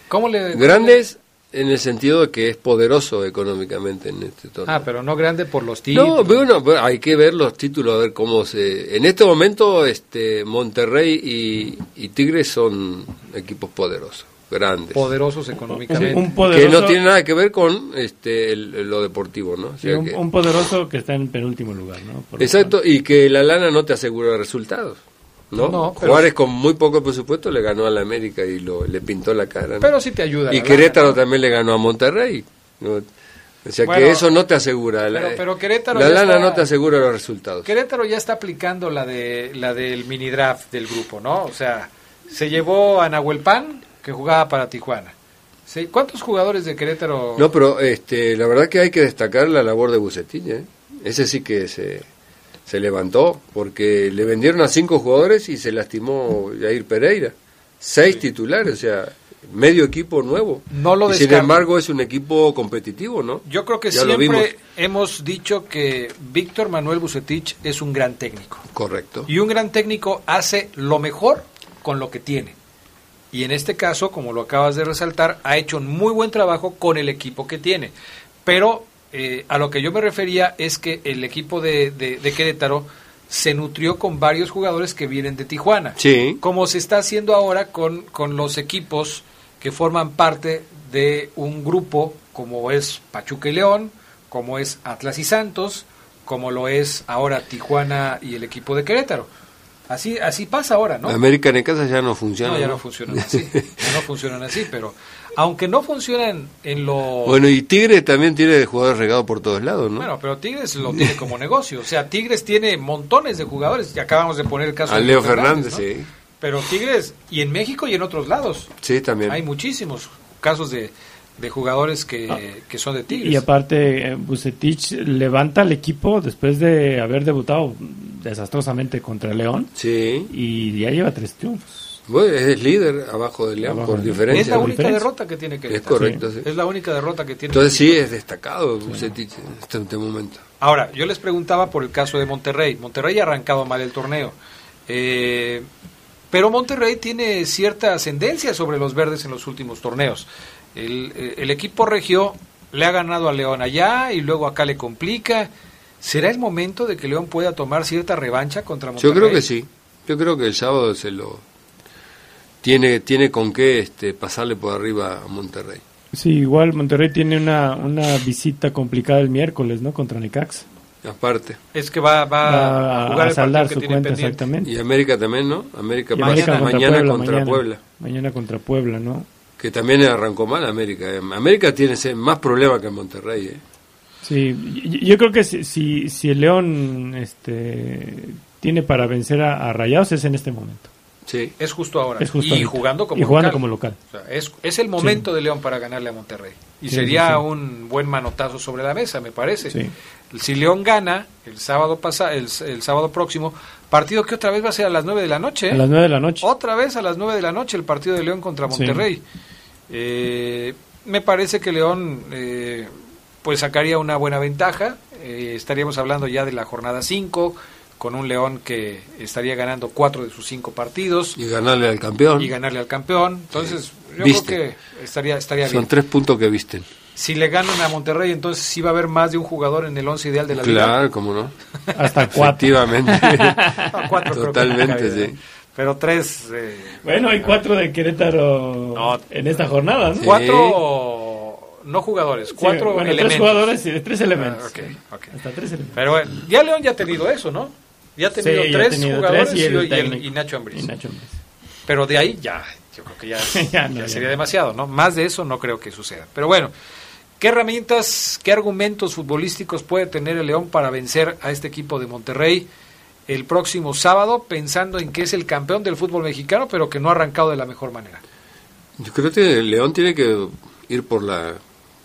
¿Cómo le grandes en el sentido de que es poderoso económicamente en este torneo. Ah, pero no grande por los títulos. No, bueno, hay que ver los títulos a ver cómo se en este momento este Monterrey y, y Tigres son equipos poderosos grandes. Poderosos económicamente. Que no tiene nada que ver con este lo deportivo, ¿no? un, poderoso que está en penúltimo lugar, ¿no? exacto, y que la lana no te asegura resultados. ¿No? Juárez con muy poco presupuesto le ganó a la América y lo, le pintó la cara. Pero sí te ayuda. Y Querétaro también le ganó a Monterrey. O sea que eso no te asegura. Pero, Querétaro la lana no te asegura los resultados. Querétaro ya está aplicando la de la del mini draft del grupo, ¿no? O sea, Se llevó a Nahuel Pan, que jugaba para Tijuana. Sí, ¿Cuántos jugadores de Querétaro? No, pero este, la verdad que hay que destacar la labor de Bucetich. ¿eh? Ese sí que se, se levantó, porque le vendieron a cinco jugadores y se lastimó Jair Pereira. Seis titulares, o sea, medio equipo nuevo. No lo Y Sin embargo, es un equipo competitivo, ¿no? Yo creo que Ya siempre hemos dicho que Víctor Manuel Bucetich es un gran técnico. Correcto. Y un gran técnico hace lo mejor con lo que tiene. Y en este caso, como lo acabas de resaltar, ha hecho un muy buen trabajo con el equipo que tiene. Pero eh, a lo que yo me refería es que el equipo de, de- de Querétaro se nutrió con varios jugadores que vienen de Tijuana. Sí. Como se está haciendo ahora con, con los equipos que forman parte de un grupo como es Pachuca y León, como es Atlas y Santos, como lo es ahora Tijuana y el equipo de Querétaro. Así, así pasa ahora, ¿no? América en casa ya no funciona. No, ya ¿no? no funcionan así. ya no funcionan así, pero aunque no funcionan en lo... Bueno, y Tigre también tiene jugadores regados por todos lados, ¿no? Bueno, pero Tigres lo tiene como negocio. O sea, Tigres tiene montones de jugadores. Ya acabamos de poner el caso A de Leo Fernández, ¿no? sí. Pero Tigres, y en México y en otros lados. Sí, también. Hay muchísimos casos de, de jugadores que, que son de Tigres. Y aparte, eh, Bucetich levanta al equipo después de haber debutado desastrosamente contra León Sí. y ya lleva tres triunfos. Bueno, es líder abajo de León Abajo por de- diferencia. es la única diferencia. derrota que tiene que Es correcto, sí. Es la única derrota que tiene. Entonces sí es destacado Bucetich en este, en este momento. Ahora, yo les preguntaba por el caso de Monterrey. Monterrey ha arrancado mal el torneo. Eh, pero Monterrey tiene cierta ascendencia sobre los verdes en los últimos torneos. El, eh, el equipo regio le ha ganado a León allá y luego acá le complica. ¿Será el momento de que León pueda tomar cierta revancha contra Monterrey? Yo creo que sí. Yo creo que el sábado se lo tiene tiene con qué este pasarle por arriba a Monterrey. Sí, igual Monterrey tiene una, una visita complicada el miércoles, ¿no? Contra Necaxa. Aparte. Es que va, va Va a jugar a saldar su cuenta pendiente. exactamente. Y América también, ¿no? América, Y mañana, contra mañana Puebla, contra mañana. Puebla. Mañana contra Puebla, ¿no? Que también arrancó mal América. eh. América tiene más problemas que Monterrey. ¿eh? Sí, yo creo que si, si, si el León este, tiene para vencer a, a Rayados es en este momento. Sí. Es justo ahora. Es justo y ahorita. jugando como Y jugando local. como local. O sea, es, es el momento de León para ganarle a Monterrey. Y Sí, sería sí, un buen manotazo sobre la mesa, me parece. Sí. Si León gana el sábado pasa, el, el sábado próximo, partido que otra vez va a ser a las 9 de la noche. ¿eh? A las 9 de la noche. Otra vez a las 9 de la noche el partido de León contra Sí. Monterrey. Eh, me parece que León eh, pues sacaría una buena ventaja. Eh, estaríamos hablando ya de la jornada 5, con un León que estaría ganando cuatro de sus cinco partidos Y ganarle al campeón. y ganarle al campeón. Entonces, yo Viste. creo que estaría, estaría Son bien. tres puntos que visten. Si le ganan a Monterrey, entonces sí va a haber más de un jugador en el once ideal de la liga. Claro, cómo no. Hasta cuatro. Efectivamente. No, cuatro creo que Totalmente, no sí. Pero tres, eh, Bueno, hay cuatro de Querétaro No. en esta jornada, ¿no? cuatro no jugadores, Sí, cuatro bueno, elementos. tres jugadores y tres elementos. Ah, ok, ok. Hasta tres elementos. Pero bueno, ya León ya ha tenido eso, ¿no? Ya ha tenido Sí, ya ha tres tenido jugadores tres y, y el y el- técnico. y Nacho Ambriz. Y Nacho Ambriz. Pero de ahí ya, yo creo que ya, Ya no, ya ya sería demasiado, ¿no? Más de eso no creo que suceda. Pero bueno, ¿qué herramientas, qué argumentos futbolísticos puede tener el León para vencer a este equipo de Monterrey el próximo sábado, pensando en que es el campeón del fútbol mexicano, pero que no ha arrancado de la mejor manera? Yo creo que el León tiene que ir por la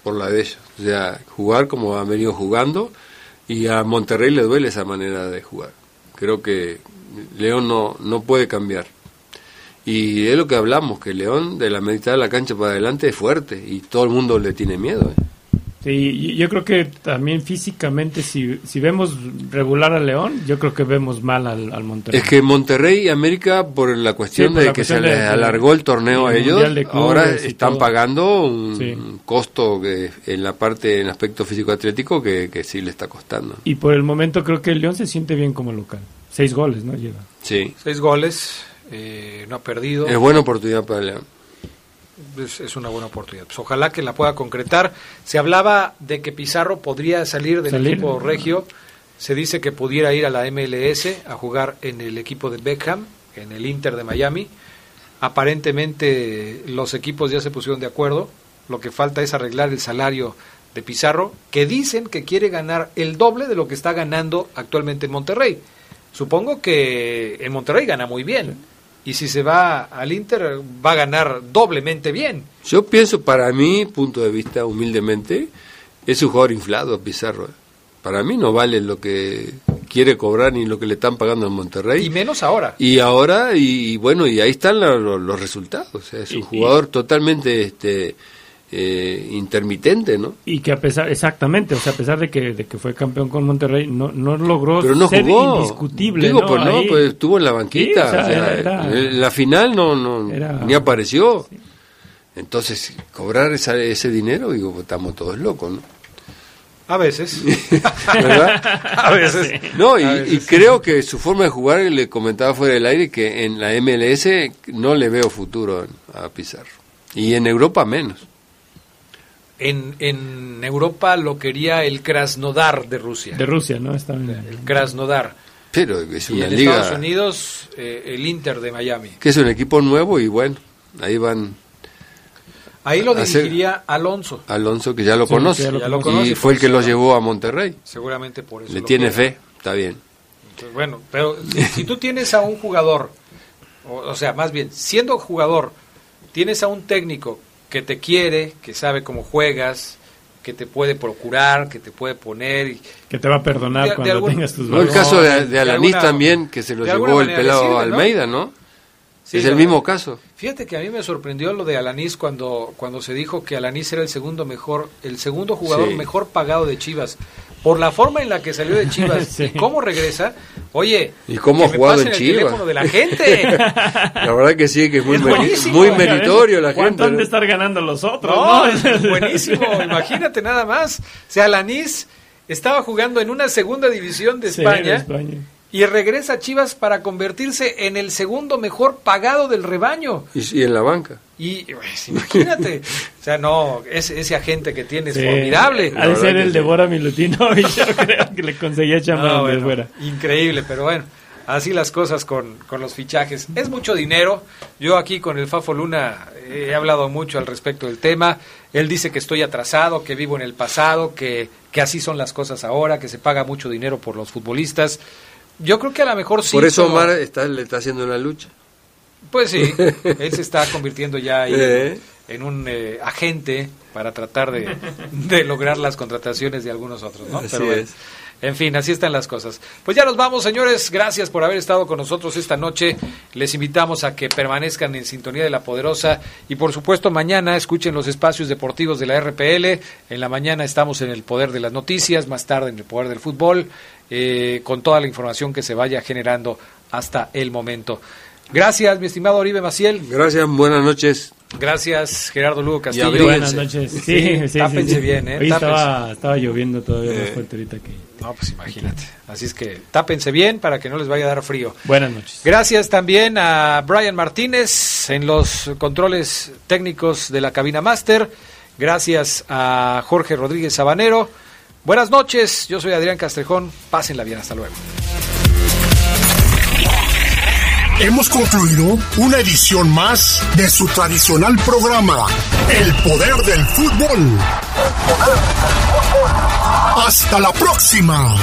por la de ellos, o sea, jugar como han venido jugando y a Monterrey le duele esa manera de jugar. Creo que León no no puede cambiar. Y es lo que hablamos, que León de la mitad de la cancha para adelante es fuerte y todo el mundo le tiene miedo. ¿eh? Sí, y yo creo que también físicamente, si, si vemos regular al León, yo creo que vemos mal al, al Monterrey. Es que Monterrey y América, por la cuestión Sí, por de la que se les alargó el torneo a ellos, ahora están pagando un Sí. costo que en la parte, en aspecto físico-atlético, que, que sí le está costando. Y por el momento creo que el León se siente bien como local. Seis goles, ¿no? Lleva. Sí, Seis goles, eh, no ha perdido. es buena oportunidad para León. Es, es una buena oportunidad. Pues ojalá que la pueda concretar. Se hablaba de que Pizarro podría salir del Salir. equipo regio. Se dice que pudiera ir a la MLS a jugar en el equipo de Beckham, en el Inter de Miami. Aparentemente los equipos ya se pusieron de acuerdo. Lo que falta es arreglar el salario de Pizarro, que dicen que quiere ganar el doble de lo que está ganando actualmente en Monterrey. Supongo que en Monterrey gana muy bien. Y si se va al Inter va a ganar doblemente bien. Yo pienso, para mi punto de vista, humildemente, es un jugador inflado, Pizarro. Para mí no vale lo que quiere cobrar ni lo que le están pagando en Monterrey. Y menos ahora. Y ahora, y, bueno, y ahí están los resultados. es un jugador totalmente este, eh, intermitente, ¿no? Y que a pesar, exactamente, o sea, a pesar de que, de que fue campeón con Monterrey, no, no logró Pero no ser jugó. indiscutible. Digo, ¿no? pues no, Ahí- pues estuvo en la banquita. Sí, o sea, o sea, era- era- en la final no, no Era- ni apareció. Entonces, cobrar esa- ese dinero, digo, pues, estamos todos locos, ¿no? A veces. ¿Verdad? a veces. No, y, A veces y creo que su forma de jugar, le comentaba fuera del aire, que en la MLS no le veo futuro a Pizarro. Y en Europa menos. En, en Europa lo quería el Krasnodar de Rusia. De Rusia, ¿no? En- El Krasnodar. Pero es Y una en liga Estados Unidos, eh, el Inter de Miami. que es un equipo nuevo y bueno, ahí van Ahí lo dirigiría Alonso. Alonso, que ya lo Sí, conoce. que ya lo Ya lo conoce, y fue el que lo llevó a Monterrey. Seguramente por eso. Le tiene fe, está bien. Entonces, bueno, pero si, si tú tienes a un jugador, o, o sea, más bien, siendo jugador, tienes a un técnico que te quiere, que sabe cómo juegas, que te puede procurar, que te puede poner. y- que te va a perdonar De- de cuando algún- tengas tus No, el valores. caso de, de Alanis alguna- también, que se lo llevó el pelado. Almeida, ¿no? Sí, es el verdad. mismo caso. Fíjate que a mí me sorprendió lo de Alanis cuando, cuando se dijo que Alanis era el segundo mejor, el segundo jugador Sí. mejor pagado de Chivas. Por la forma en la que salió de Chivas Sí. y cómo regresa, oye, ¿Y cómo ha jugado en el Chivas? teléfono de la gente. La verdad que sí, que es muy, Es meri- buenísimo. muy Oye, meritorio la ¿Cuánto gente. han de estar ganando los otros? No, No, es buenísimo. Imagínate nada más. O sea, Alanis estaba jugando en una segunda división de Sí, España, de España. y regresa a Chivas para convertirse en el segundo mejor pagado del rebaño. Y, y en la banca. Y pues, imagínate, o sea, no, ese, ese agente que tiene es Sí. formidable. Ha de verdad ser el de Bora Milutino y yo creo que le conseguía chamba No, bueno, fuera. Increíble, pero bueno, así las cosas con, con los fichajes. Es mucho dinero. Yo aquí con el Fafo Luna eh, he hablado mucho al respecto del tema. Él dice que estoy atrasado, que vivo en el pasado, que, que así son las cosas ahora, que se paga mucho dinero por los futbolistas. Yo creo que a lo mejor sí. Por eso Omar está, le está haciendo una lucha. Pues sí, él se está convirtiendo ya ahí Eh. en, en un eh, agente para tratar de, de lograr las contrataciones de algunos otros, ¿no? Así Pero es. en fin, así están las cosas. Pues ya nos vamos, señores. Gracias por haber estado con nosotros esta noche. Les invitamos a que permanezcan en sintonía de la Poderosa y por supuesto mañana escuchen los espacios deportivos de la RPL. En la mañana estamos en el Poder de las Noticias, más tarde en el Poder del Fútbol, eh, con toda la información que se vaya generando hasta el momento. Gracias, mi estimado Oribe Maciel. Gracias, buenas noches. Gracias, Gerardo Lugo Castillo. Buenas noches. Sí, Sí, sí, sí, tápense sí. bien, ¿eh? Hoy estaba, estaba lloviendo todavía más Eh. fuerte ahorita que... No, pues imagínate. Así es que tápense bien para que no les vaya a dar frío. Buenas noches. Gracias también a Brian Martínez en los controles técnicos de la cabina máster. Gracias a Jorge Rodríguez Sabanero. Buenas noches, yo soy Adrián Castrejón. Pásenla bien, hasta luego. Hemos concluido una edición más de su tradicional programa, El Poder del Fútbol. Hasta la próxima.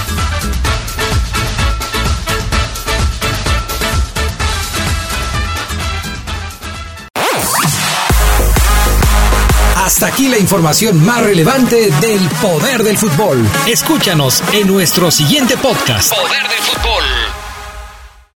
Hasta aquí la información más relevante del poder del fútbol. Escúchanos en nuestro siguiente podcast. Poder del fútbol.